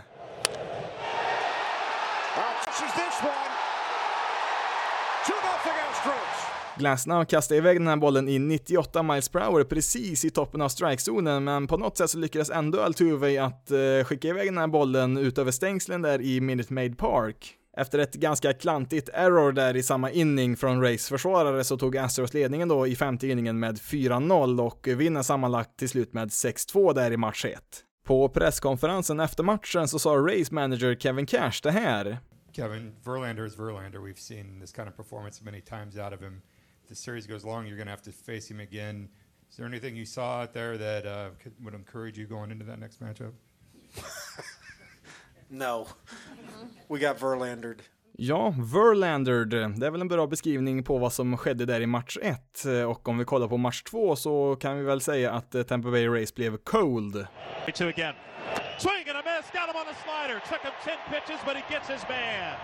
Speaker 1: Glasnow kastade iväg den här bollen i 98 miles per hour precis i toppen av strikezonen, men på något sätt så lyckades ändå Altuve att eh, skicka iväg den här bollen ut över stängslen där i Minute Maid Park. Efter ett ganska klantigt error där i samma inning från Rays försvarare så tog Astros ledningen då i femte inningen med 4-0 och vinner sammanlagt till slut med 6-2 där i match 1. På presskonferensen efter matchen så sa Rays manager Kevin Cash det här.
Speaker 11: Kevin, Verlander is Verlander. We've seen this kind of performance many times out of him the series goes long, you're going to have to face him again. Is there anything you saw out there that uh, could, would encourage you going into that next matchup?
Speaker 12: no. We got Verlandered.
Speaker 1: Ja, Verlandered, det är väl en bra beskrivning på vad som skedde där i match 1 och om vi kollar på match 2 så kan vi väl säga att Tampa Bay Race blev cold.
Speaker 13: Two again. Swing and a miss, got him on a slider, took him 10 pitches but he gets his man.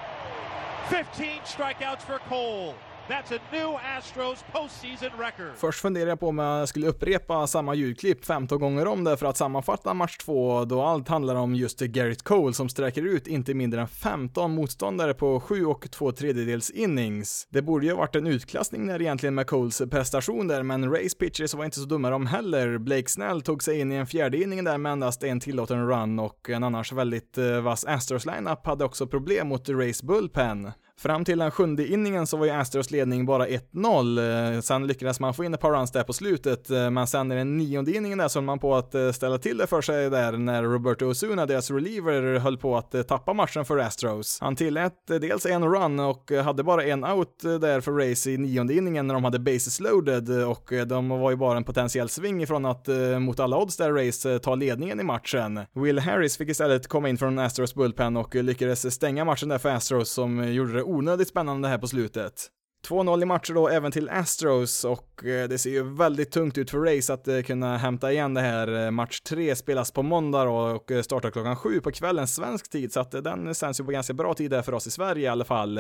Speaker 13: 15 strikeouts for Cole. That's a new Astros postseason record.
Speaker 1: Först funderade jag på om jag skulle upprepa samma ljudklipp 15 gånger om det för att sammanfatta match 2 då allt handlar om just Garrett Cole som sträcker ut inte mindre än 15 motståndare på 7 och 2 tredjedels innings. Det borde ju ha varit en utklassning där egentligen med Coles prestation där, men Rays pitchers var inte så dumma de heller. Blake Snell tog sig in i en fjärde inning där med endast en tillåten run och en annars väldigt eh, vass Astros lineup hade också problem mot Rays bullpen. Fram till den sjunde inningen så var ju Astros ledning bara 1-0. Eh, sen lyckades man få in ett par runs där på slutet, eh, men sen i den nionde inningen där så höll man på att eh, ställa till det för sig där när Roberto Osuna, deras reliever, höll på att tappa matchen för Astros. Han tillät dels en run och hade bara en out där för Race i nionde inningen när de hade bases loaded och de var ju bara en potentiell sving ifrån att mot alla odds där Race ta ledningen i matchen. Will Harris fick istället komma in från Astros bullpen och lyckades stänga matchen där för Astros som gjorde det onödigt spännande här på slutet. 2-0 i matcher då även till Astros och eh, det ser ju väldigt tungt ut för Race att eh, kunna hämta igen det här. Eh, match 3 spelas på måndag då och startar klockan 7 på kvällen svensk tid så att den sänds ju på ganska bra tid där för oss i Sverige i alla fall.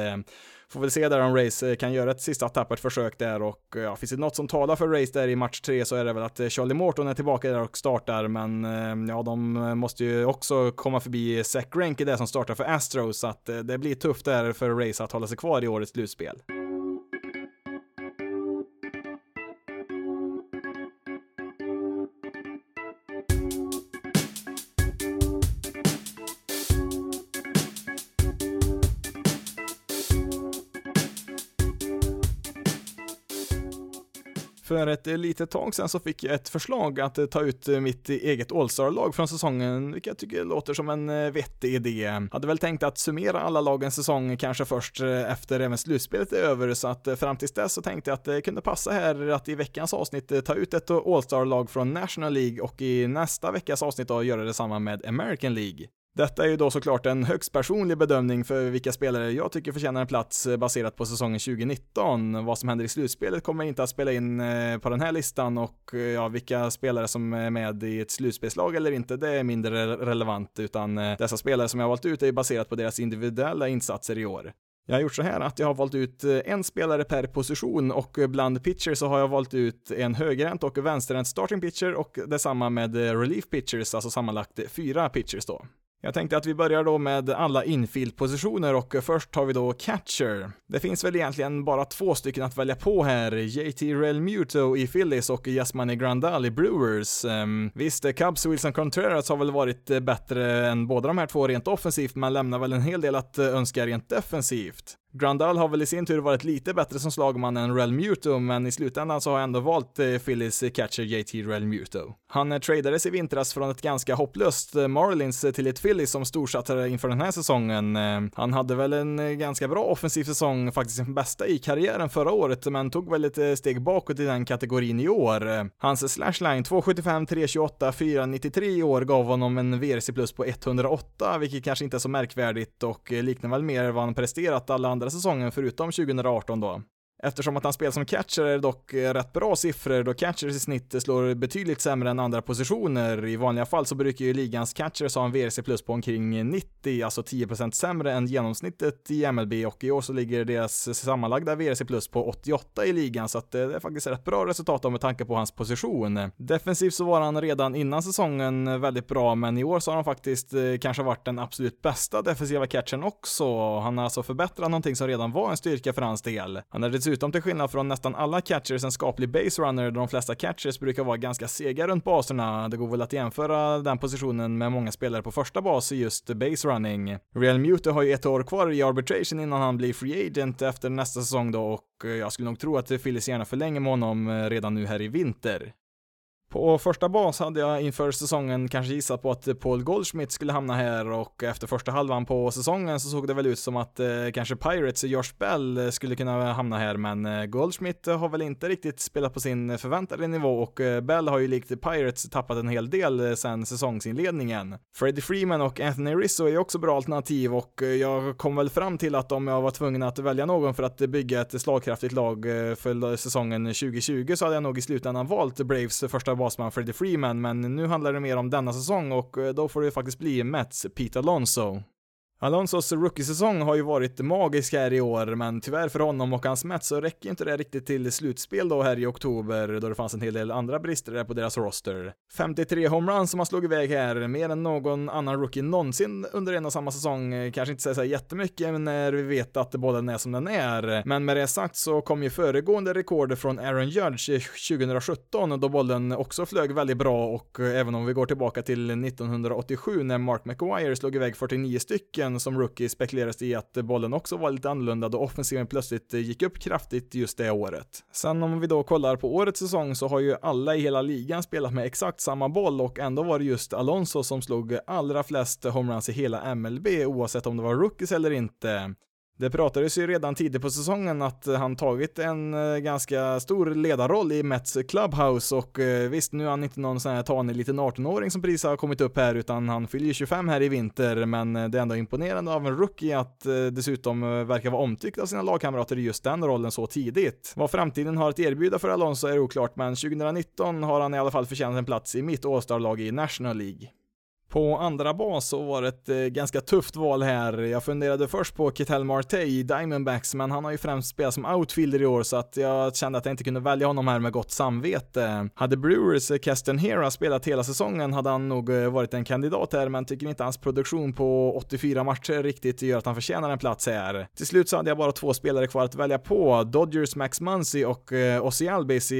Speaker 1: Får väl se där om Race kan göra ett sista tappert försök där och ja, finns det något som talar för Race där i match 3 så är det väl att Charlie Morton är tillbaka där och startar men ja, de måste ju också komma förbi Zack Greinke där som startar för Astros så att det blir tufft där för Race att hålla sig kvar i årets slutspel. För ett litet tag sedan så fick jag ett förslag att eh, ta ut eh, mitt eget All-star-lag från säsongen, vilket jag tycker låter som en eh, vettig idé. Hade väl tänkt att summera alla lagens säsong kanske först efter även slutspelet är över, så att fram tills dess så tänkte jag att det kunde passa här att i veckans avsnitt ta ut ett All-star-lag från National League och i nästa veckas avsnitt då göra detsamma med American League. Detta är ju då såklart en högst personlig bedömning för vilka spelare jag tycker förtjänar en plats eh, baserat på säsongen 2019. Vad som händer i slutspelet kommer inte att spela in eh, på den här listan och eh, ja, vilka spelare som är med i ett slutspelslag eller inte, det är mindre relevant, utan dessa spelare som jag har valt ut är baserat på deras individuella insatser i år. Jag har gjort så här att jag har valt ut en spelare per position och bland pitchers så har jag valt ut en högerhänt och vänsterhänt starting pitcher och detsamma med relief pitchers, alltså sammanlagt fyra pitchers då. Jag tänkte att vi börjar då med alla infield-positioner och först har vi då catcher. Det finns väl egentligen bara två stycken att välja på här, JT Realmuto i Phillies och Yasmani Grandal i Brewers. Um, visst, Cubs Wilson Contreras har väl varit eh, bättre än båda de här två rent offensivt, men lämnar väl en hel del att eh, önska rent defensivt. Grandal har väl i sin tur varit lite bättre som slagman än Real Muto, men i slutändan så har jag ändå valt eh, Phillies catcher JT Real Muto. Han eh, tradades i vintras från ett ganska hopplöst eh, Marlins till ett Phillies som storsatsare inför den här säsongen. Han hade väl en ganska bra offensiv säsong, faktiskt sin bästa i karriären förra året, men tog väl ett steg bakåt i den kategorin i år. Hans slashline 275, 328, 493 i år gav honom en VRC plus på 108, vilket kanske inte är så märkvärdigt och liknar väl mer vad han presterat alla andra säsongen förutom 2018 då. Eftersom att han spelar som catcher är det dock eh, rätt bra siffror då catchers i snitt slår betydligt sämre än andra positioner. I vanliga fall så brukar ju ligans catchers ha en VRC plus på omkring 90, alltså 10% sämre än genomsnittet i MLB och i år så ligger deras sammanlagda VRC plus på 88 i ligan så att eh, det är faktiskt rätt bra resultat med tanke på hans position. Defensivt så var han redan innan säsongen väldigt bra men i år så har han faktiskt eh, kanske varit den absolut bästa defensiva catchern också. Han har alltså förbättrat någonting som redan var en styrka för hans del. Han är dessutom till skillnad från nästan alla catchers en skaplig base runner där de flesta catchers brukar vara ganska sega runt baserna. Det går väl att jämföra den positionen med många spelare på första bas i just base running. Real Mute har ju ett år kvar i arbitration innan han blir free agent efter nästa säsong då och jag skulle nog tro att Phillies gärna förlänger med honom eh, redan nu här i vinter. På första bas hade jag inför säsongen kanske gissat på att Paul Goldschmidt skulle hamna här och efter första halvan på säsongen så såg det väl ut som att eh, kanske Pirates och Josh Bell eh, skulle kunna hamna här men eh, Goldschmidt har väl inte riktigt spelat på sin förväntade nivå och eh, Bell har ju likt Pirates tappat en hel del eh, sen säsongsinledningen. Freddie Freeman och Anthony Rizzo är också bra alternativ och eh, jag kom väl fram till att om jag var tvungen att välja någon för att bygga ett slagkraftigt lag eh, för säsongen 2020 så hade jag nog i slutändan valt Braves första basman Freddie Freeman, men nu handlar det mer om denna säsong och eh, då får det faktiskt bli Mets Pete Alonso. Alonsos rookiesäsong har ju varit magisk här i år, men tyvärr för honom och hans Mets så räcker inte det riktigt till slutspel då här i oktober, då det fanns en hel del andra brister där på deras roster. 53 homeruns som han slog iväg här, mer än någon annan rookie någonsin under en och samma säsong, kanske inte säger så jättemycket när vi vet att bollen är som den är. Men med det sagt så kom ju föregående rekord från Aaron Judge 2017, då bollen också flög väldigt bra och även om vi går tillbaka till 1987 när Mark McGuire slog iväg 49 stycken sen som rookie spekulerades det i att bollen också var lite annorlunda då offensiven plötsligt eh, gick upp kraftigt just det året. Sen om vi då kollar på årets säsong så har ju alla i hela ligan spelat med exakt samma boll och ändå var det just Alonso som slog allra flest homeruns i hela MLB oavsett om det var rookies eller inte. Det pratades ju redan tidigt på säsongen att han tagit en eh, ganska stor ledarroll i Mets Clubhouse och eh, visst, nu är han inte någon sån här tanig liten 18-åring som precis har kommit upp här utan han fyller ju 25 här i vinter men eh, det är ändå imponerande av en rookie att dessutom verkar vara omtyckt av sina lagkamrater i just den rollen så tidigt. Vad framtiden har att erbjuda för Alonso är oklart men 2019 har han i alla fall förtjänat en plats i mitt All-Star-lag i National League. På andra bas så var det ett eh, ganska tufft val här. Jag funderade först på Ketel Marte i Diamondbacks, men han har ju främst spelat som outfielder i år så att jag kände att jag inte kunde välja honom här med gott samvete. Hade Brewers eh, Kesten Hera spelat hela säsongen hade han nog eh, varit en kandidat här, men tycker inte hans produktion på 84 matcher riktigt gör att han förtjänar en plats här. Till slut så hade jag bara två spelare kvar att välja på, Dodgers Max Muncy och Ozzy Albies i,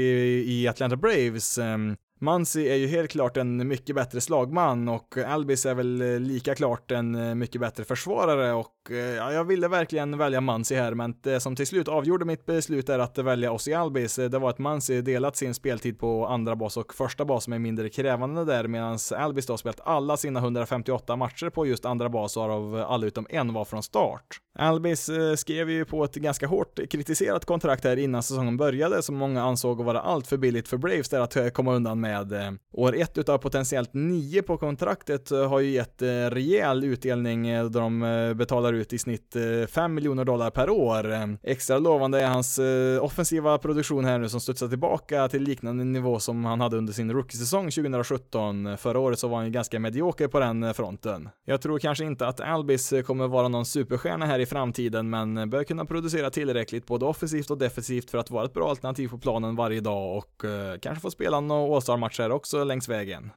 Speaker 1: i Atlanta Braves. Ehm, Mansi är ju helt klart en mycket bättre slagman och Albis är väl eh, lika klart en eh, mycket bättre försvarare och Eh, ja, jag ville verkligen välja Mansi här, men det som till slut avgjorde mitt beslut är att välja Ossi Albis. Eh, det var att Mansi delat sin speltid på andra bas och första bas med mindre krävande där, medan Albis då spelat alla sina 158 matcher på just andra bas, av alla utom en var från start. Albis eh, skrev ju på ett ganska hårt kritiserat kontrakt här innan säsongen började, som många ansåg vara allt för billigt för Braves där att komma undan med. År ett utav potentiellt nio på kontraktet har ju gett rejäl utdelning då de betalar ut ut i snitt eh, 5 miljoner dollar per år. Extra lovande är hans eh, offensiva produktion här nu som studsar tillbaka till liknande nivå som han hade under sin rookiesäsong 2017. Förra året så var han ju ganska medioker på den eh, fronten. Jag tror kanske inte att Albis kommer vara någon superstjärna här i framtiden, men bör kunna producera tillräckligt både offensivt och defensivt för att vara ett bra alternativ på planen varje dag och kanske få spela några All-star-matcher också längs vägen.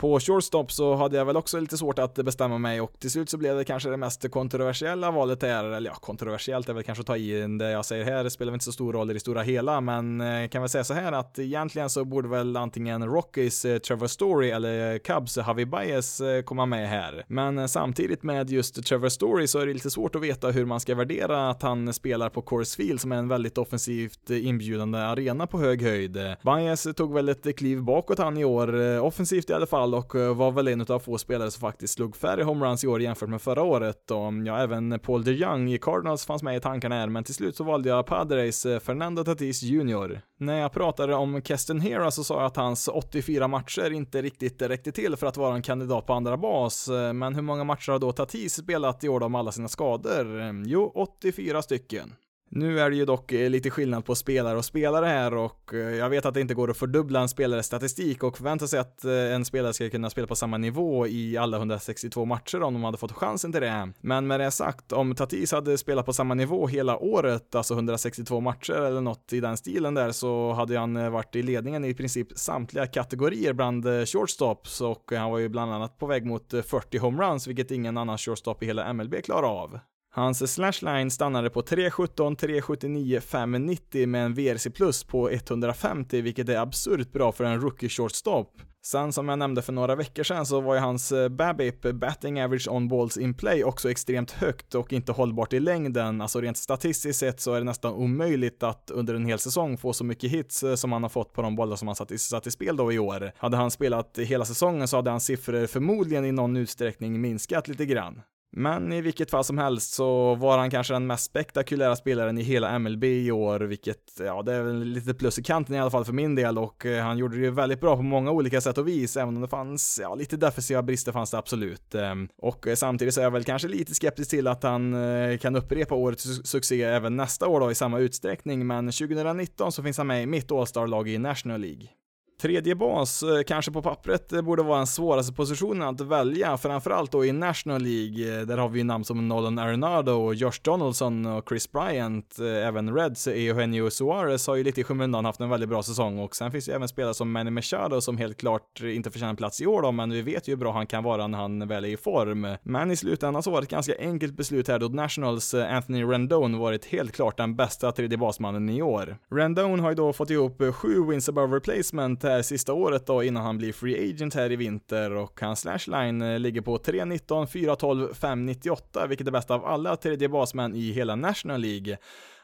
Speaker 1: På shortstop så hade jag väl också lite svårt att bestämma mig och till slut så blev det kanske det mest kontroversiella valet här, eller ja, kontroversiellt är väl kanske att ta i det jag säger här, det spelar väl inte så stor roll i det stora hela, men eh, kan väl säga så här att egentligen så borde väl antingen Rockies eh, Trevor Story eller Cubs Javi Baez eh, komma med här. Men samtidigt med just Trevor Story så är det lite svårt att veta hur man ska värdera att han spelar på Coors Field som är en väldigt offensivt inbjudande arena på hög höjd. Baez tog väl ett kliv bakåt han i år, offensivt i alla fall, och eh, var väl en av få spelare som faktiskt slog färre homeruns i år jämfört med förra året. Och mm, ja, även Paul DeYoung i Cardinals fanns med i tankarna här, men till slut så valde jag Padres eh, Fernando Tatis Jr. När jag pratade om Keston Hera så sa jag att hans 84 matcher inte riktigt räckte till för att vara en kandidat på andra bas, men hur många matcher har då Tatis spelat i år då med alla sina skador? Mm, jo, 84 stycken. Nu är det ju dock eh, lite skillnad på spelare och spelare här och eh, jag vet att det inte går att fördubbla en spelares statistik och förvänta sig att eh, en spelare ska kunna spela på samma nivå i alla 162 matcher om de hade fått chansen till det. Men med det sagt, om Tatis hade spelat på samma nivå hela året, alltså 162 matcher eller något i den stilen där, så hade han varit i ledningen i princip samtliga kategorier bland shortstops och han var ju bland annat på väg mot 40 homeruns, vilket ingen annan shortstop i hela MLB klarar av. Hans slashline stannade på 3.17, 3.79, 5.90 med en VRC plus på 150, vilket är absurt bra för en rookie shortstop. Sen som jag nämnde för några veckor sedan så var ju hans eh, BABIP, batting average on balls in play, också extremt högt och inte hållbart i längden. Alltså rent statistiskt sett så är det nästan omöjligt att under en hel säsong få så mycket hits eh, som han har fått på de bollar som han satt i, satt i spel då i år. Hade han spelat hela säsongen så hade hans siffror förmodligen i någon utsträckning minskat lite grann. Men i vilket fall som helst så var han kanske den mest spektakulära spelaren i hela MLB i år, vilket, ja, det är väl lite plus i kanten i alla fall för min del och eh, han gjorde det ju väldigt bra på många olika sätt och vis, även om det fanns, ja, lite defensiva brister fanns det absolut. Ehm, och eh, samtidigt så är jag väl kanske lite skeptisk till att han eh, kan upprepa årets succé även nästa år då i samma utsträckning, men 2019 så finns han med i mitt All-Star-lag i National League. Tredje bas, eh, kanske på pappret, eh, borde vara den svåraste positionen att välja, framförallt då i National League. Eh, där har vi ju namn som Nolan Arenado, Josh Donaldson och Chris Bryant. Även Reds Eugenio Suarez har ju lite i skymundan haft en väldigt bra säsong och sen finns det ju även spelare som Manny Machado som helt klart inte förtjänar plats i år då, men vi vet ju hur bra han kan vara när han väl är i form. Men i slutändan så var det ett ganska enkelt beslut här då Nationals Anthony Rendon varit helt klart den bästa tredje basmannen i år. Rendon har ju då fått ihop sju wins above replacement här Eh, sista året då innan han blir free agent här i vinter och hans slashline eh, ligger på 3.19, 4.12, 5.98 vilket är bäst av alla tredje basmän i hela National League.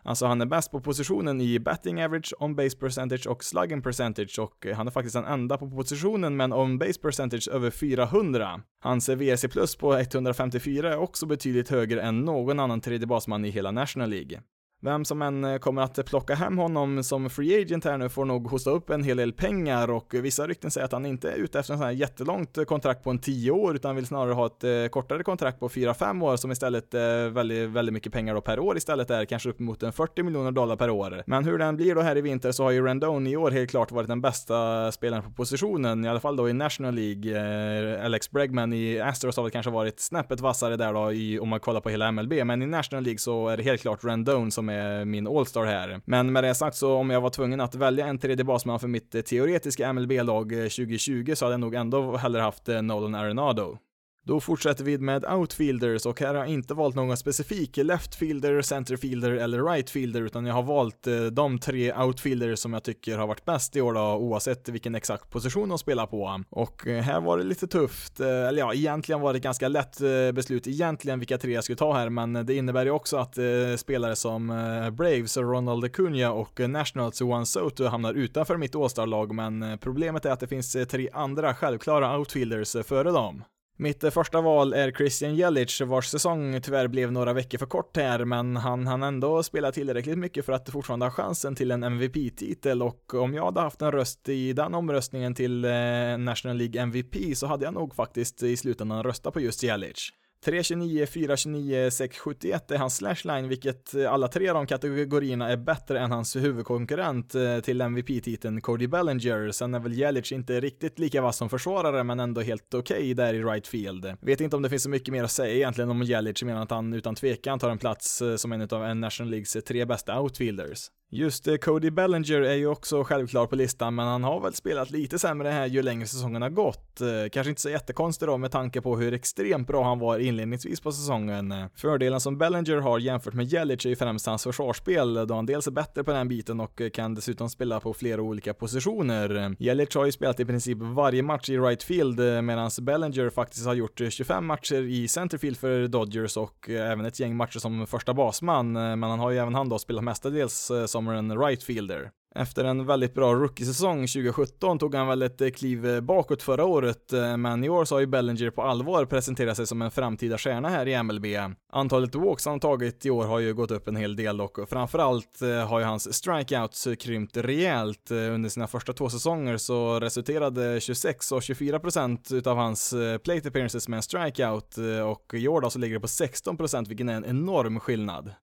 Speaker 1: Alltså han är bäst på positionen i batting average, on base percentage och slugging percentage och eh, han är faktiskt den enda på positionen med en on base percentage över 400. Hans VRC plus på 154 är också betydligt högre än någon annan tredje basman i hela National League. Vem som än eh, kommer att plocka hem honom som free agent här nu får nog hosta upp en hel del pengar och vissa rykten säger att han inte är ute efter en sån här jättelångt eh, kontrakt på en 10 år utan vill snarare ha ett eh, kortare kontrakt på 4-5 år som istället är väldigt, väldigt mycket pengar då per år istället är kanske uppemot en 40 miljoner dollar per år. Men hur den blir då här i vinter så har ju Rendon i år helt klart varit den bästa spelaren på positionen, i alla fall då i National League. Alex Bregman i Astros har väl kanske varit snäppet vassare där då i, om man kollar på hela MLB, men i National League så är det helt klart Rendon som med min All-Star här. Men med det sagt så om jag var tvungen att välja en tredje basman för mitt eh, teoretiska MLB-lag 2020 eh, så hade jag nog ändå hellre haft eh, Nolan Arenado. Då fortsätter vi med outfielders och här har jag inte valt någon specifik leftfielder, centerfielder eller rightfielder utan jag har valt eh, de tre outfielders som jag tycker har varit bäst i år då, oavsett vilken exakt position de spelar på. Och eh, här var det lite tufft, eh, eller ja, egentligen var det ett ganska lätt beslut egentligen vilka tre jag skulle ta här, men det innebär ju också att spelare som Braves, Ronald Acuna och Nationals Juan Soto hamnar utanför mitt all lag men problemet är att det finns tre andra självklara outfielders före dem. Mitt första val är Christian Jelic, vars säsong tyvärr blev några veckor för kort här, men han hann ändå spela tillräckligt mycket för att fortfarande ha chansen till en MVP-titel och om jag hade haft en röst i den omröstningen till eh, National League MVP så hade jag nog faktiskt i slutändan röstat på just Jelic. 329, 429, 671 är hans slashline, vilket eh, alla tre av de kategorierna är bättre än hans huvudkonkurrent eh, till MVP-titeln Cody Bellinger. Sen är väl Jelic inte riktigt lika vass som försvarare, men ändå helt okej okay där i right field. Vet inte om det finns så mycket mer att säga egentligen om Jelic, menar att han utan tvekan tar en plats eh, som en av National Leagues tre bästa outfielders. Just Cody Bellinger är ju också självklar på listan, men han har väl spelat lite sämre här ju längre säsongen har gått. Eh, kanske inte så jättekonstigt då med tanke på hur extremt bra han var inledningsvis på säsongen. Eh, fördelen som Bellinger har jämfört med Jelic är ju främst hans försvarsspel, då han dels är bättre på den biten och eh, kan dessutom spela på flera olika positioner. Jelic har ju spelat i princip varje match i right field, medan Bellinger faktiskt har gjort 25 matcher i centerfield för Dodgers och även ett gäng matcher som första basman, men han har ju även han då spelat mestadels som kommer en right fielder. Efter en väldigt bra rookiesäsong 2017 tog han väl ett eh, kliv eh, bakåt förra året, eh, men i år så har ju Bellinger på allvar presenterat sig som en framtida stjärna här i MLB. Antalet walks han tagit i år har ju gått upp en hel del och framförallt har ju hans strikeouts krympt rejält. Under sina första två säsonger så resulterade 26 och 24 procent utav hans plate appearances med en strikeout och i år då så ligger det på 16 procent, vilken är en enorm skillnad.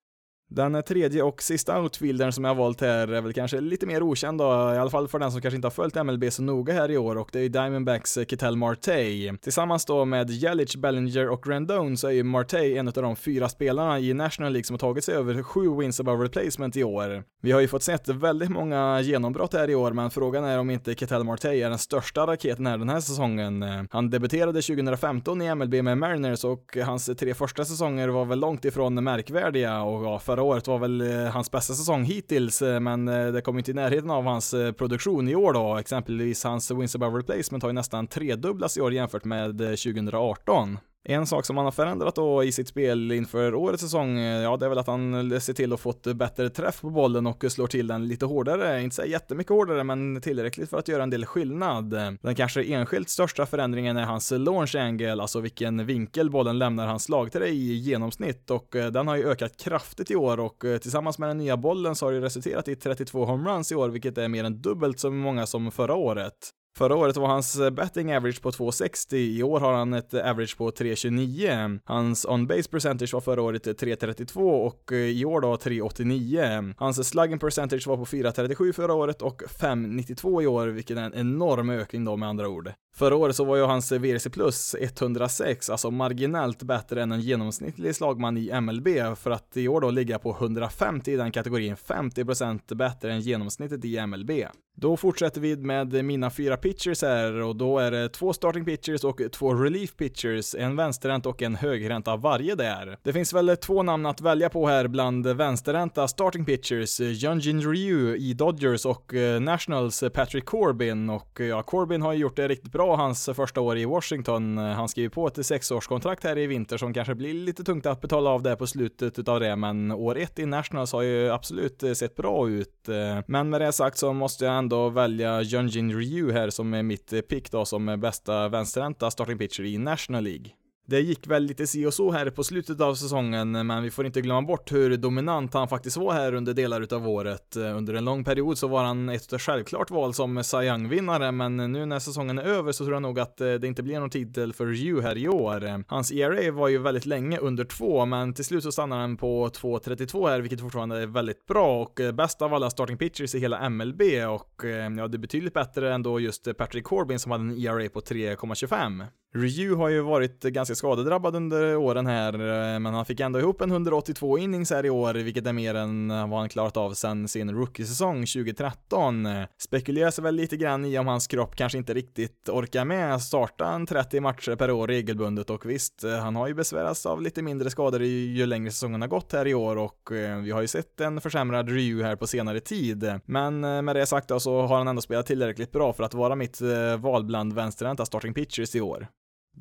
Speaker 1: Den tredje och sista outfieldern som jag har valt här är väl kanske lite mer okänd då, i alla fall för den som kanske inte har följt MLB så noga här i år och det är Diamondbacks eh, Ketel Marte. Tillsammans då med Jelic, Bellinger och Rendon så är ju Marte en av de fyra spelarna i National League som har tagit sig över sju wins above replacement i år. Vi har ju fått sett väldigt många genombrott här i år, men frågan är om inte Ketel Marte är den största raketen här den här säsongen. Han debuterade 2015 i MLB med Mariners och hans tre första säsonger var väl långt ifrån märkvärdiga och ja, förra året var väl eh, hans bästa säsong hittills, eh, men eh, det kom inte i närheten av hans produktion i år då. Exempelvis hans wins above replacement har ju nästan tredubblats i år jämfört med 2018. En sak som han har förändrat då i sitt spel inför årets säsong, eh, ja det är väl att han eh, ser till att få ett bättre träff på bollen och eh, slår till den lite hårdare, inte så jättemycket hårdare men tillräckligt för att göra en del skillnad. Den kanske enskilt största förändringen är hans launch angle, alltså vilken vinkel bollen lämnar hans slagträ i genomsnitt och den har ju ökat kraftigt i år och tillsammans med den nya bollen så har det resulterat i 32 homeruns i år, vilket är mer än dubbelt så många som förra året. Förra året var hans eh, betting average på 2,60, i år har han ett eh, average på 3,29. Hans on-base percentage var förra året eh, 3,32 och i år då 3,89. Hans slugging percentage var på 4,37 förra året och 5,92 i år, vilket är en enorm ökning då med andra ord. Förra året så var ju hans VRC plus 106, alltså marginellt bättre än en genomsnittlig slagman i MLB, för att i år då ligga på 150 i den kategorin, 50% bättre än genomsnittet i MLB. Då fortsätter vi med mina fyra pitchers här och då är det två starting pitchers och två relief pitchers, en vänsterhänt och en högerhänt av varje där. Det finns väl två namn att välja på här bland vänsterhänta starting pitchers, Junjin Ryu i Dodgers och eh, Nationals eh, Patrick Corbin och eh, ja, Corbin har ju gjort det riktigt bra hans första år i Washington. Han skriver på ett sexårskontrakt här i vinter som kanske blir lite tungt att betala av det på slutet utav det, men år ett i Nationals har ju absolut sett bra ut. Men med det sagt så måste jag ändå välja Junjin Ryu här som är mitt pick då som bästa vänsterhänta starting pitcher i National League. Det gick väl lite si och så här på slutet av säsongen, men vi får inte glömma bort hur dominant han faktiskt var här under delar utav året. Under en lång period så var han ett självklart val som Cy Young-vinnare, men nu när säsongen är över så tror jag nog att eh, det inte blir någon titel för Ryu här i år. Hans ERA var ju väldigt länge under 2, men till slut så stannar han på 2.32 här, vilket fortfarande är väldigt bra och eh, bäst av alla starting pitchers i hela MLB och eh, ja, det är betydligt bättre än då just Patrick Corbin som hade en ERA på 3,25. Ryu har ju varit ganska skadedrabbad under åren här, eh, men han fick ändå ihop en 182 innings här i år, vilket är mer än vad han klarat av sen sin rookie-säsong 2013. Spekuleras väl lite grann i om hans kropp kanske inte riktigt orkar med starta en 30 matcher per år regelbundet och visst, eh, han har ju besvärats av lite mindre skador ju längre säsongen har gått här i år och eh, vi har ju sett en försämrad Ryu här på senare tid. Men med det sagt då så har han ändå spelat tillräckligt bra för att vara mitt val bland vänsterhänta starting pitchers i år.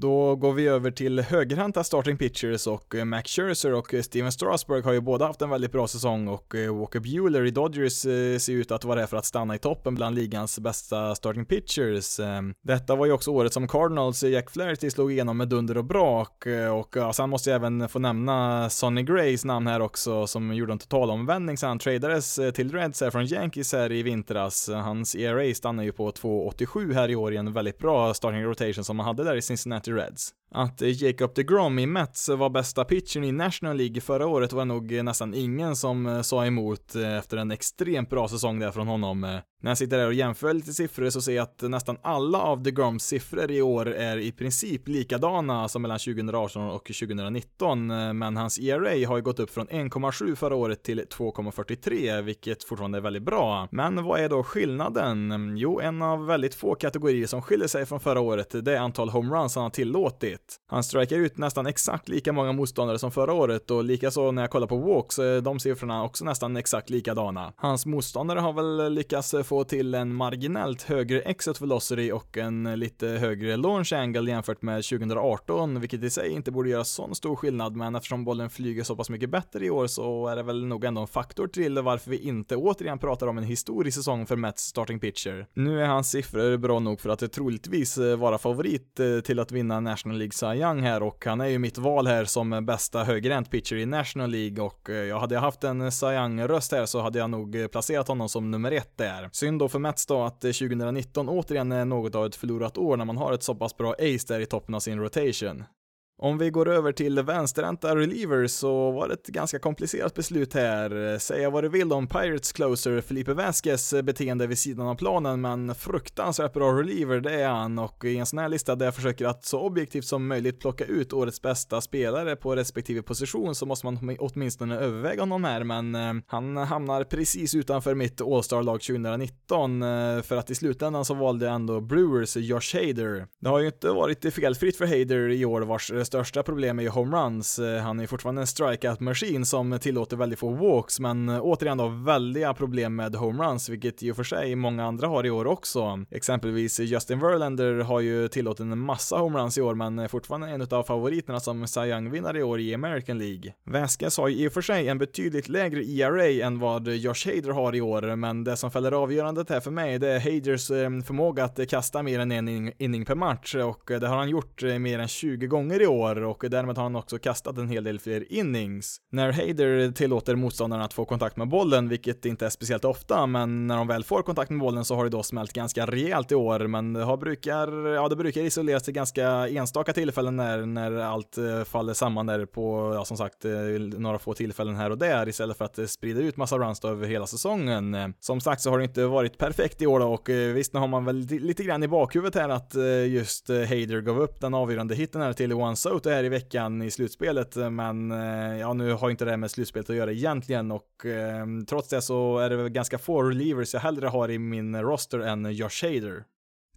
Speaker 1: Då går vi över till högerhänta starting pitchers och eh, Max Scherzer och eh, Steven Strasburg har ju båda haft en väldigt bra säsong och eh, Walker Bueller i Dodgers ser ut att vara här för att stanna i toppen bland ligans bästa starting pitchers. Ehm. Detta var ju också året som Cardinals Jack Flaherty slog igenom med dunder och brak och alltså ja, sen måste jag även få nämna Sonny Grays namn här också som gjorde en totalomvändning sen han tradades till Reds här från Yankees här i vintras. Hans ERA stannar ju på 2,87 här i år i en väldigt bra starting rotation som han hade där i Cincinnati Reds. Att Jacob DeGrom i Mets var bästa pitchern i National League förra året var nog nästan ingen som eh, sa emot eh, efter en extremt bra säsong där från honom. Eh, när jag sitter där och jämför lite siffror så ser jag att nästan alla av DeGroms siffror i år är i princip likadana som mellan 2018 och 2019, men hans ERA har ju gått upp från 1,7 förra året till 2,43, vilket fortfarande är väldigt bra. Men vad är då skillnaden? Jo, en av väldigt få kategorier som skiljer sig från förra året, det är antal homeruns han har tillåtit. Han strikar ut nästan exakt lika många motståndare som förra året och likaså när jag kollar på walks, eh, de siffrorna också nästan exakt likadana. Hans motståndare har väl lyckats eh, få till en marginellt högre exit velocity och en lite högre launch angle jämfört med 2018, vilket i sig inte borde göra sån stor skillnad, men eftersom bollen flyger så pass mycket bättre i år så är det väl nog ändå en faktor till varför vi inte återigen pratar om en historisk säsong för Mets starting pitcher. Nu är hans siffror bra nog för att troligtvis eh, vara favorit till att vinna National League Cy Young här och han är ju mitt val här som bästa högerhänt pitcher i National League och eh, jag hade haft en Cy Young-röst här så hade jag nog eh, placerat honom som nummer ett där. Synd då för Mets då att eh, 2019 återigen är något av ett förlorat år när man har ett så pass bra ace där i toppen av sin rotation. Om vi går över till vänsterhänta relievers så var det ett ganska komplicerat beslut här. Säga vad du vill om Pirates closer Felipe Vasquez beteende vid sidan av planen, men fruktansvärt bra reliever det är han och i en sån här lista där jag försöker att så objektivt som möjligt plocka ut årets bästa spelare på respektive position så måste man åtminstone överväga honom här, men eh, han hamnar precis utanför mitt All-Star-lag 2019 eh, för att i slutändan så valde jag ändå Brewers Josh Hader. Det har ju inte varit felfritt för Hader i år vars största problem är ju homeruns. Eh, han är fortfarande en strikeout-maskin som tillåter väldigt få walks, men eh, återigen då väldiga problem med homeruns, vilket i och för sig många andra har i år också. Exempelvis Justin Verlander har ju tillåtit en massa homeruns i år, men är fortfarande en av favoriterna som Cy Young-vinnare i år i American League. Vasquez har ju i och för sig en betydligt lägre ERA än vad Josh Hader har i år, men det som fäller avgörandet här för mig, det är Haders eh, förmåga att kasta mer än en inning per match, och det har han gjort mer än 20 gånger i år år och därmed har han också kastat en hel del fler innings. När Hader tillåter motståndarna att få kontakt med bollen, vilket inte är speciellt ofta, men när de väl får kontakt med bollen så har det då smält ganska rejält i år, men det har brukar, ja det brukar isoleras till ganska enstaka tillfällen när, när allt eh, faller samman där på, ja som sagt, eh, några få tillfällen här och där istället för att eh, sprida ut massa runs över hela säsongen. Som sagt så har det inte varit perfekt i år då och visst nu har man väl lite grann i bakhuvudet här att just Hader gav upp den avgörande hitten här till One Soto här i veckan i slutspelet, eh, men eh, ja, nu har inte det med slutspelet att göra egentligen och eh, trots det så är det ganska få relievers jag hellre har i min roster än Josh Hader.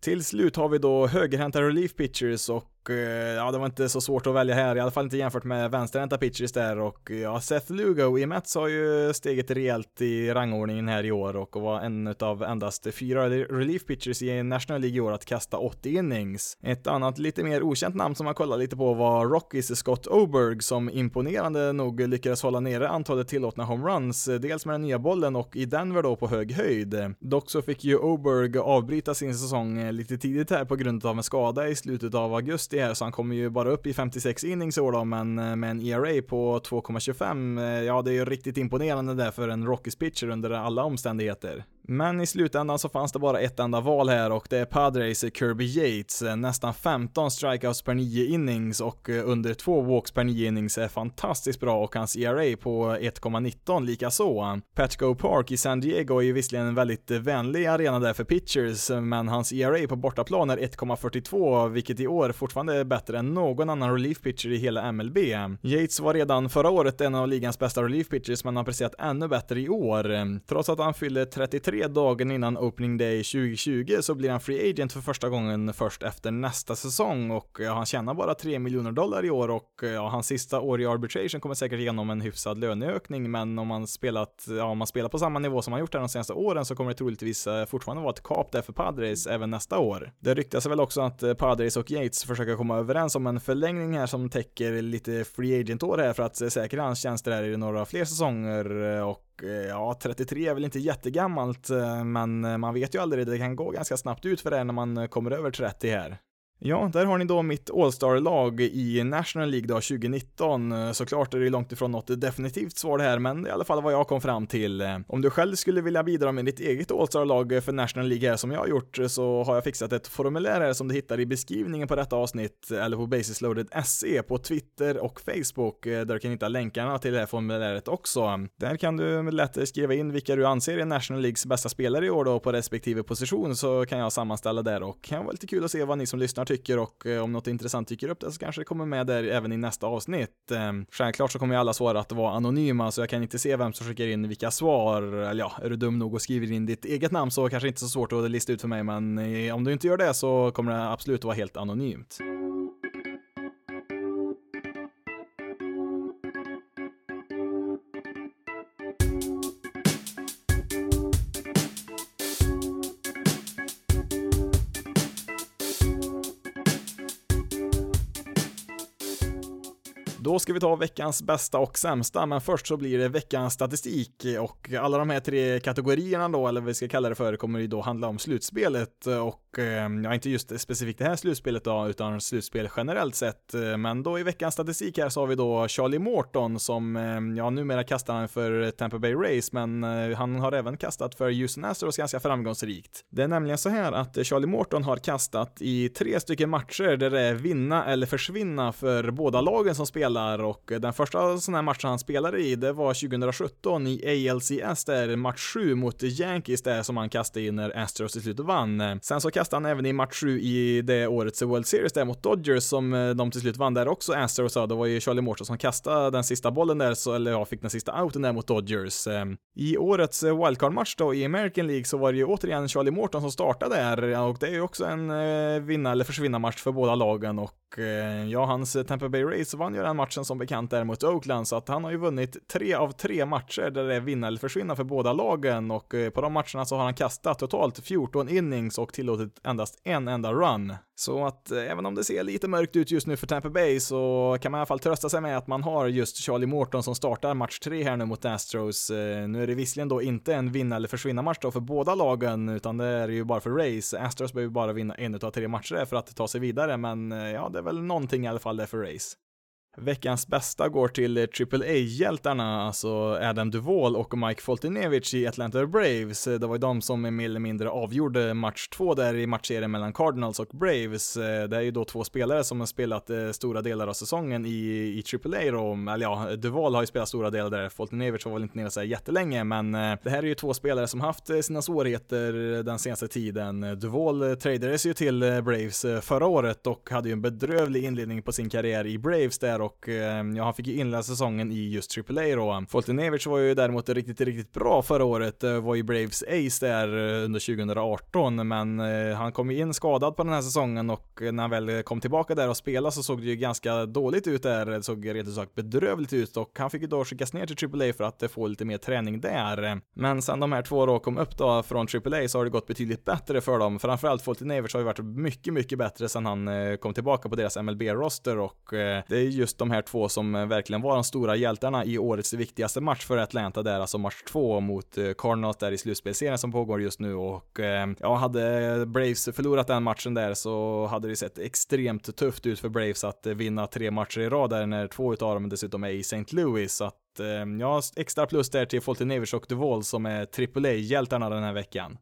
Speaker 1: Till slut har vi då högerhänta relief pitchers och Eh, ja, det var inte så svårt att välja här, i alla fall inte jämfört med vänsterhänta pitchers där och ja, Seth Lugo i Mets har ju steget rejält i rangordningen här i år och var en av endast fyra relief pitchers i National League i år att kasta 80 innings. Ett annat lite mer okänt namn som man kollade lite på var Rockies Scott Oberg som imponerande nog lyckades hålla nere antalet tillåtna homeruns, dels med den nya bollen och i Denver då på hög höjd. Dock så fick ju Oberg avbryta sin säsong eh, lite tidigt här på grund av en skada i slutet av augusti augusti här, så han kommer ju bara upp i 56 innings i år då, men eh, med en ERA på 2,25, eh, ja det är ju riktigt imponerande där för en Rockies pitcher under alla omständigheter. Men i slutändan så fanns det bara ett enda val här och det är Padres Kirby Yates. Nästan 15 strikeouts per 9 innings och eh, under 2 walks per 9 innings är fantastiskt bra och hans ERA på 1,19 likaså. Petco Park i San Diego är ju visserligen en väldigt vänlig arena där för pitchers, men hans ERA på bortaplan är 1,42, vilket i år fortfarande är bättre än någon annan relief pitcher i hela MLB. Yates var redan förra året en av ligans bästa relief pitchers, men har presterat ännu bättre i år. Trots att han fyller 33 dagen innan opening day 2020 så blir han free agent för första gången först efter nästa säsong och ja, han tjänar bara 3 miljoner dollar i år och ja, hans sista år i arbitration kommer säkert igenom en hyfsad löneökning men om man spelat, ja, om man spelar på samma nivå som han gjort här de senaste åren så kommer det troligtvis eh, fortfarande vara ett kap där för Padres även nästa år. Det ryktas väl också att eh, Padres och Yates försöker komma överens om en förlängning här som täcker lite free agent-år här för att eh, säkra hans tjänster här i några fler säsonger och Eh, ja, 33 är väl inte jättegammalt, eh, men eh, man vet ju aldrig, det kan gå ganska snabbt ut för det när man kommer över 30 här. Ja, där har ni då mitt All-Star-lag i National League då 2019. Såklart är det långt ifrån något definitivt svar det här, men det är i alla fall vad jag kom fram till. Om du själv skulle vilja bidra med ditt eget All-Star-lag för National League här som jag har gjort så har jag fixat ett formulär här som du hittar i beskrivningen på detta avsnitt eller på basisloaded.se på Twitter och Facebook där du kan hitta länkarna till det här formuläret också. Där kan du lätt skriva in vilka du anser är National Leagues bästa spelare i år då på respektive position så kan jag sammanställa där och kan vara lite kul att se vad ni som lyssnar tycker och eh, om något intressant dyker upp där så kanske det kommer med där även i nästa avsnitt. Ehm, självklart så kommer ju alla svar att vara anonyma så jag kan inte se vem som skickar in vilka svar. Eller ja, är du dum nog och skriver in ditt eget namn så kanske inte så svårt att lista ut för mig men eh, om du inte gör det så kommer det absolut vara helt anonymt. Ska vi ta veckans bästa och sämsta, men först så blir det veckans statistik. Och alla de här tre kategorierna då, eller vad vi ska kalla det för, kommer ju då handla om slutspelet. Och Ehm, ja, inte just specifikt det här slutspelet då, utan slutspel generellt sett. Men då i veckans statistik här så har vi då Charlie Morton som, ehm, ja, numera kastar han för Tampa Bay Race, men eh, han har även kastat för Houston Astros ganska framgångsrikt. Det är nämligen så här att Charlie Morton har kastat i tre stycken matcher där det är vinna eller försvinna för båda lagen som spelar spelar och den första sån här matchen han spelade i, det var 2017 i ALCS där match 7 mot Yankees där som han kastade in när Astros till slut vann. Sen så kastade han även i match 7 i det årets World Series där mot Dodgers som eh, de till slut vann där också Astros, ja, det var ju Charlie Morton som kastade den sista bollen där, så, eller ja, fick den sista outen där mot Dodgers. Ehm, I årets eh, wildcard-match då i American League så var det ju återigen Charlie Morton som startade där eh, och det är ju också en vinna eller försvinna match för båda lagen och ja, hans Tampa Bay Rays vann ju den matchen som bekant där mot Oakland, så att han har ju vunnit tre av tre matcher där det är vinna eller försvinna för båda lagen och på de matcherna så har han kastat totalt 14 innings och tillåtit endast en enda run. Så att eh, även om det ser lite mörkt ut just nu för Tampa Bay så kan man i alla fall trösta sig med att man har just Charlie Morton som startar match tre här nu mot Astros. Eh, nu är det visserligen då inte en vinna eller försvinna match då för båda lagen, utan det är ju bara för Rays. Astros behöver bara vinna en av tre matcher för att ta sig vidare, men eh, ja, det är väl någonting i alla fall där för race. Veckans bästa går till eh, AAA-hjältarna, alltså Adam Duvall och Mike Foltynewicz i Atlanta Braves. Det var ju de som mer eller mindre avgjorde match två där i matchserien mellan Cardinals och Braves. Eh, det är ju då två spelare som har spelat eh, stora delar av säsongen i, i AAA då, eller ja, Duvall har ju spelat stora delar där, Foltynewicz var väl inte nere så jättelänge, men det här är ju två spelare som haft sina svårigheter den senaste tiden. Duvall tradades ju till Braves förra året och hade ju en bedrövlig inledning på sin karriär i Braves där och eh, ja, han fick ju inleda säsongen i just AAA då. Foltynewicz var ju däremot riktigt, riktigt bra förra året, var ju Braves ace där eh, under 2018, men eh, han kom ju in skadad på den här säsongen och eh, när han väl kom tillbaka där och spelade så såg det ju ganska dåligt ut där, det såg rent ut sagt bedrövligt ut och han fick ju då skickas ner till AAA för att få lite mer träning där. Men sen de här två då kom upp då från AAA så har det gått betydligt bättre för dem, framförallt Foltynewicz har ju varit mycket, mycket bättre sen han kom tillbaka på deras MLB-roster och det är just de här två som eh, verkligen var de stora hjältarna i årets viktigaste match för Atlanta där, alltså match två mot eh, Cardinals där i slutspelserien som pågår just nu och eh, ja, hade Braves förlorat den matchen där så hade det sett extremt tufft ut för Braves att vinna tre matcher i rad där när två utav dem dessutom är i St. Louis så att ja, extra plus där till Foltynewicz och DeVol som är AAA-hjältarna den här veckan.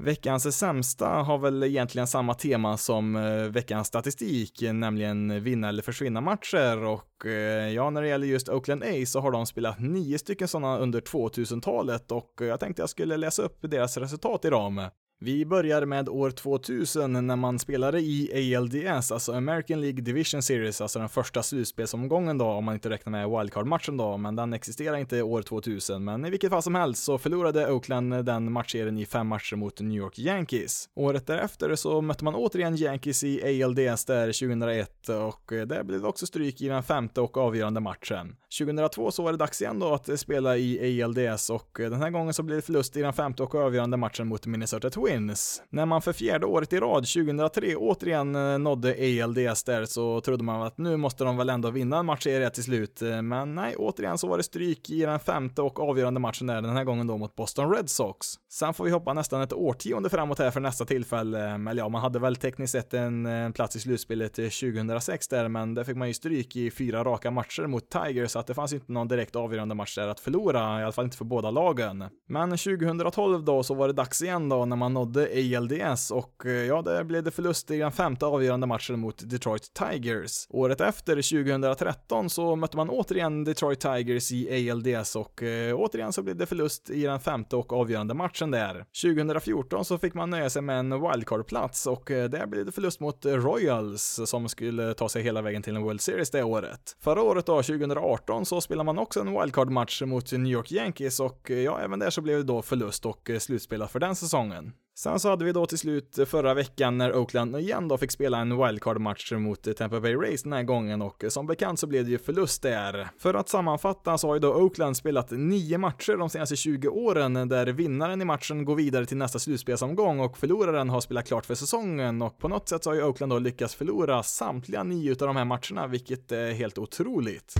Speaker 1: Veckans sämsta har väl egentligen samma tema som eh, veckans statistik, nämligen vinna eller försvinna matcher och eh, ja, när det gäller just Oakland A så har de spelat nio stycken sådana under 2000-talet och eh, jag tänkte jag skulle läsa upp deras resultat i dem. Vi börjar med år 2000 när man spelade i ALDS, alltså American League Division Series, alltså den första slutspelsomgången då, om man inte räknar med wildcard-matchen då, men den existerar inte år 2000. Men i vilket fall som helst så förlorade Oakland den matchserien i fem matcher mot New York Yankees. Året därefter så mötte man återigen Yankees i ALDS där 2001 och där blev det också stryk i den femte och avgörande matchen. 2002 så var det dags igen då att spela i ALDS och den här gången så blev det förlust i den femte och avgörande matchen mot Minnesota Twins Twins. När man för fjärde året i rad, 2003, återigen eh, nådde ALDS där så trodde man att nu måste de väl ändå vinna en matchserie till slut. Eh, men nej, återigen så var det stryk i den femte och avgörande matchen där, den här gången då mot Boston Red Sox. Sen får vi hoppa nästan ett årtionde framåt här för nästa tillfälle. Eh, Eller ja, man hade väl tekniskt sett en, en plats i slutspelet 2006 där, men där fick man ju stryk i fyra raka matcher mot Tigers, så att det fanns inte någon direkt avgörande match där att förlora, i alla fall inte för båda lagen. Men 2012 då så var det dags igen då när man nådde ALDS och eh, ja, där blev det förlust i den femte avgörande matchen mot Detroit Tigers. Året efter, 2013, så mötte man återigen Detroit Tigers i ALDS och eh, återigen så blev det förlust i den femte och avgörande matchen där. 2014 så fick man nöja sig med en wildcard-plats och eh, där blev det förlust mot Royals som skulle ta sig hela vägen till en World Series det året. Förra året då, 2018, så spelade man också en wildcard-match mot New York Yankees och eh, ja, även där så blev det då förlust och eh, slutspel slutspelat för den säsongen. Sen så hade vi då till slut förra veckan när Oakland igen då fick spela en wildcard-match mot Tampa Bay Rays den här gången och som bekant så blev det ju förlust där. För att sammanfatta så har ju då Oakland spelat nio matcher de senaste 20 åren där vinnaren i matchen går vidare till nästa slutspelsomgång och förloraren har spelat klart för säsongen och på något sätt så har ju Oakland då lyckats förlora samtliga nio utav de här matcherna vilket är helt otroligt.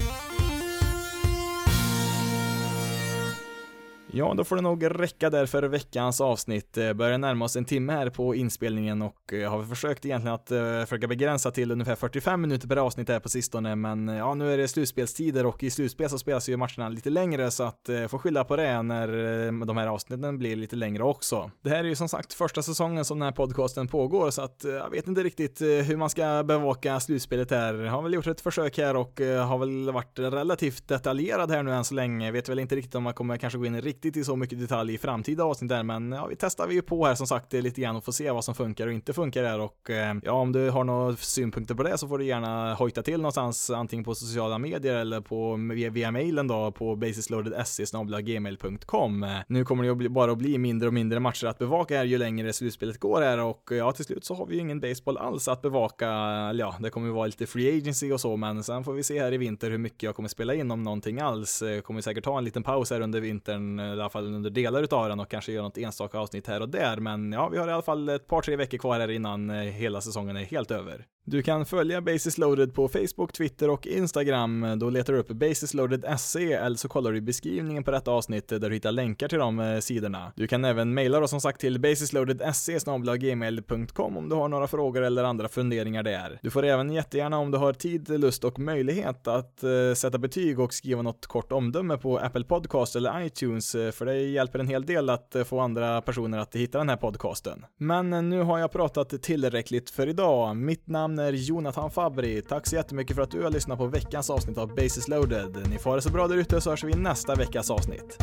Speaker 1: Ja, då får det nog räcka där för veckans avsnitt. Eh, börjar närma oss en timme här på inspelningen och eh, har försökt egentligen att eh, försöka begränsa till ungefär 45 minuter per avsnitt här på sistone, men eh, ja, nu är det slutspelstider och i slutspel så spelas ju matcherna lite längre så att får skylla på det när de här avsnitten blir lite längre också. Det här är ju som sagt första säsongen som den här podcasten pågår så att jag vet inte riktigt hur man ska bevaka slutspelet här. Jag har väl gjort ett försök här och har väl varit relativt detaljerad här nu än så länge. Jag vet väl inte riktigt om man kommer kanske gå in riktigt riktigt i så mycket detalj i framtida avsnitt där, men ja, vi testar vi ju på här som sagt lite grann och får se vad som funkar och inte funkar här och eh, ja, om du har några synpunkter på det så får du gärna hojta till någonstans antingen på sociala medier eller på via, via mailen då på basisloaded.se gmail.com. Eh, nu kommer det ju bara att bli mindre och mindre matcher att bevaka här ju längre slutspelet går här och eh, ja, till slut så har vi ju ingen baseball alls att bevaka. Ja, det kommer ju vara lite free agency och så, men sen får vi se här i vinter hur mycket jag kommer spela in om någonting alls. Eh, jag kommer säkert ta en liten paus här under vintern Eh, i alla fall under delar utav den och kanske göra något enstaka avsnitt här och där. Men ja, vi har i alla fall ett par, tre veckor kvar här innan eh, hela säsongen är helt över. Du kan följa Basis Loaded på Facebook, Twitter och Instagram. Då letar du upp Basis Loaded SE eller så kollar du i beskrivningen på detta avsnitt där du hittar länkar till de eh, sidorna. Du kan även mejla då som sagt till basisloaded.se gmail.com om du har några frågor eller andra funderingar där. Du får även jättegärna om du har tid, lust och möjlighet att eh, sätta betyg och skriva något kort omdöme på Apple Podcast eller iTunes eh, för det hjälper en hel del att eh, få andra personer att hitta den här podcasten. Men nu har jag pratat tillräckligt för idag. Mitt namn är Jonathan Fabri. Tack så jättemycket för att du har lyssnat på veckans avsnitt av Basis loaded. Ni får ha det så bra där ute så hörs vi i nästa veckas avsnitt.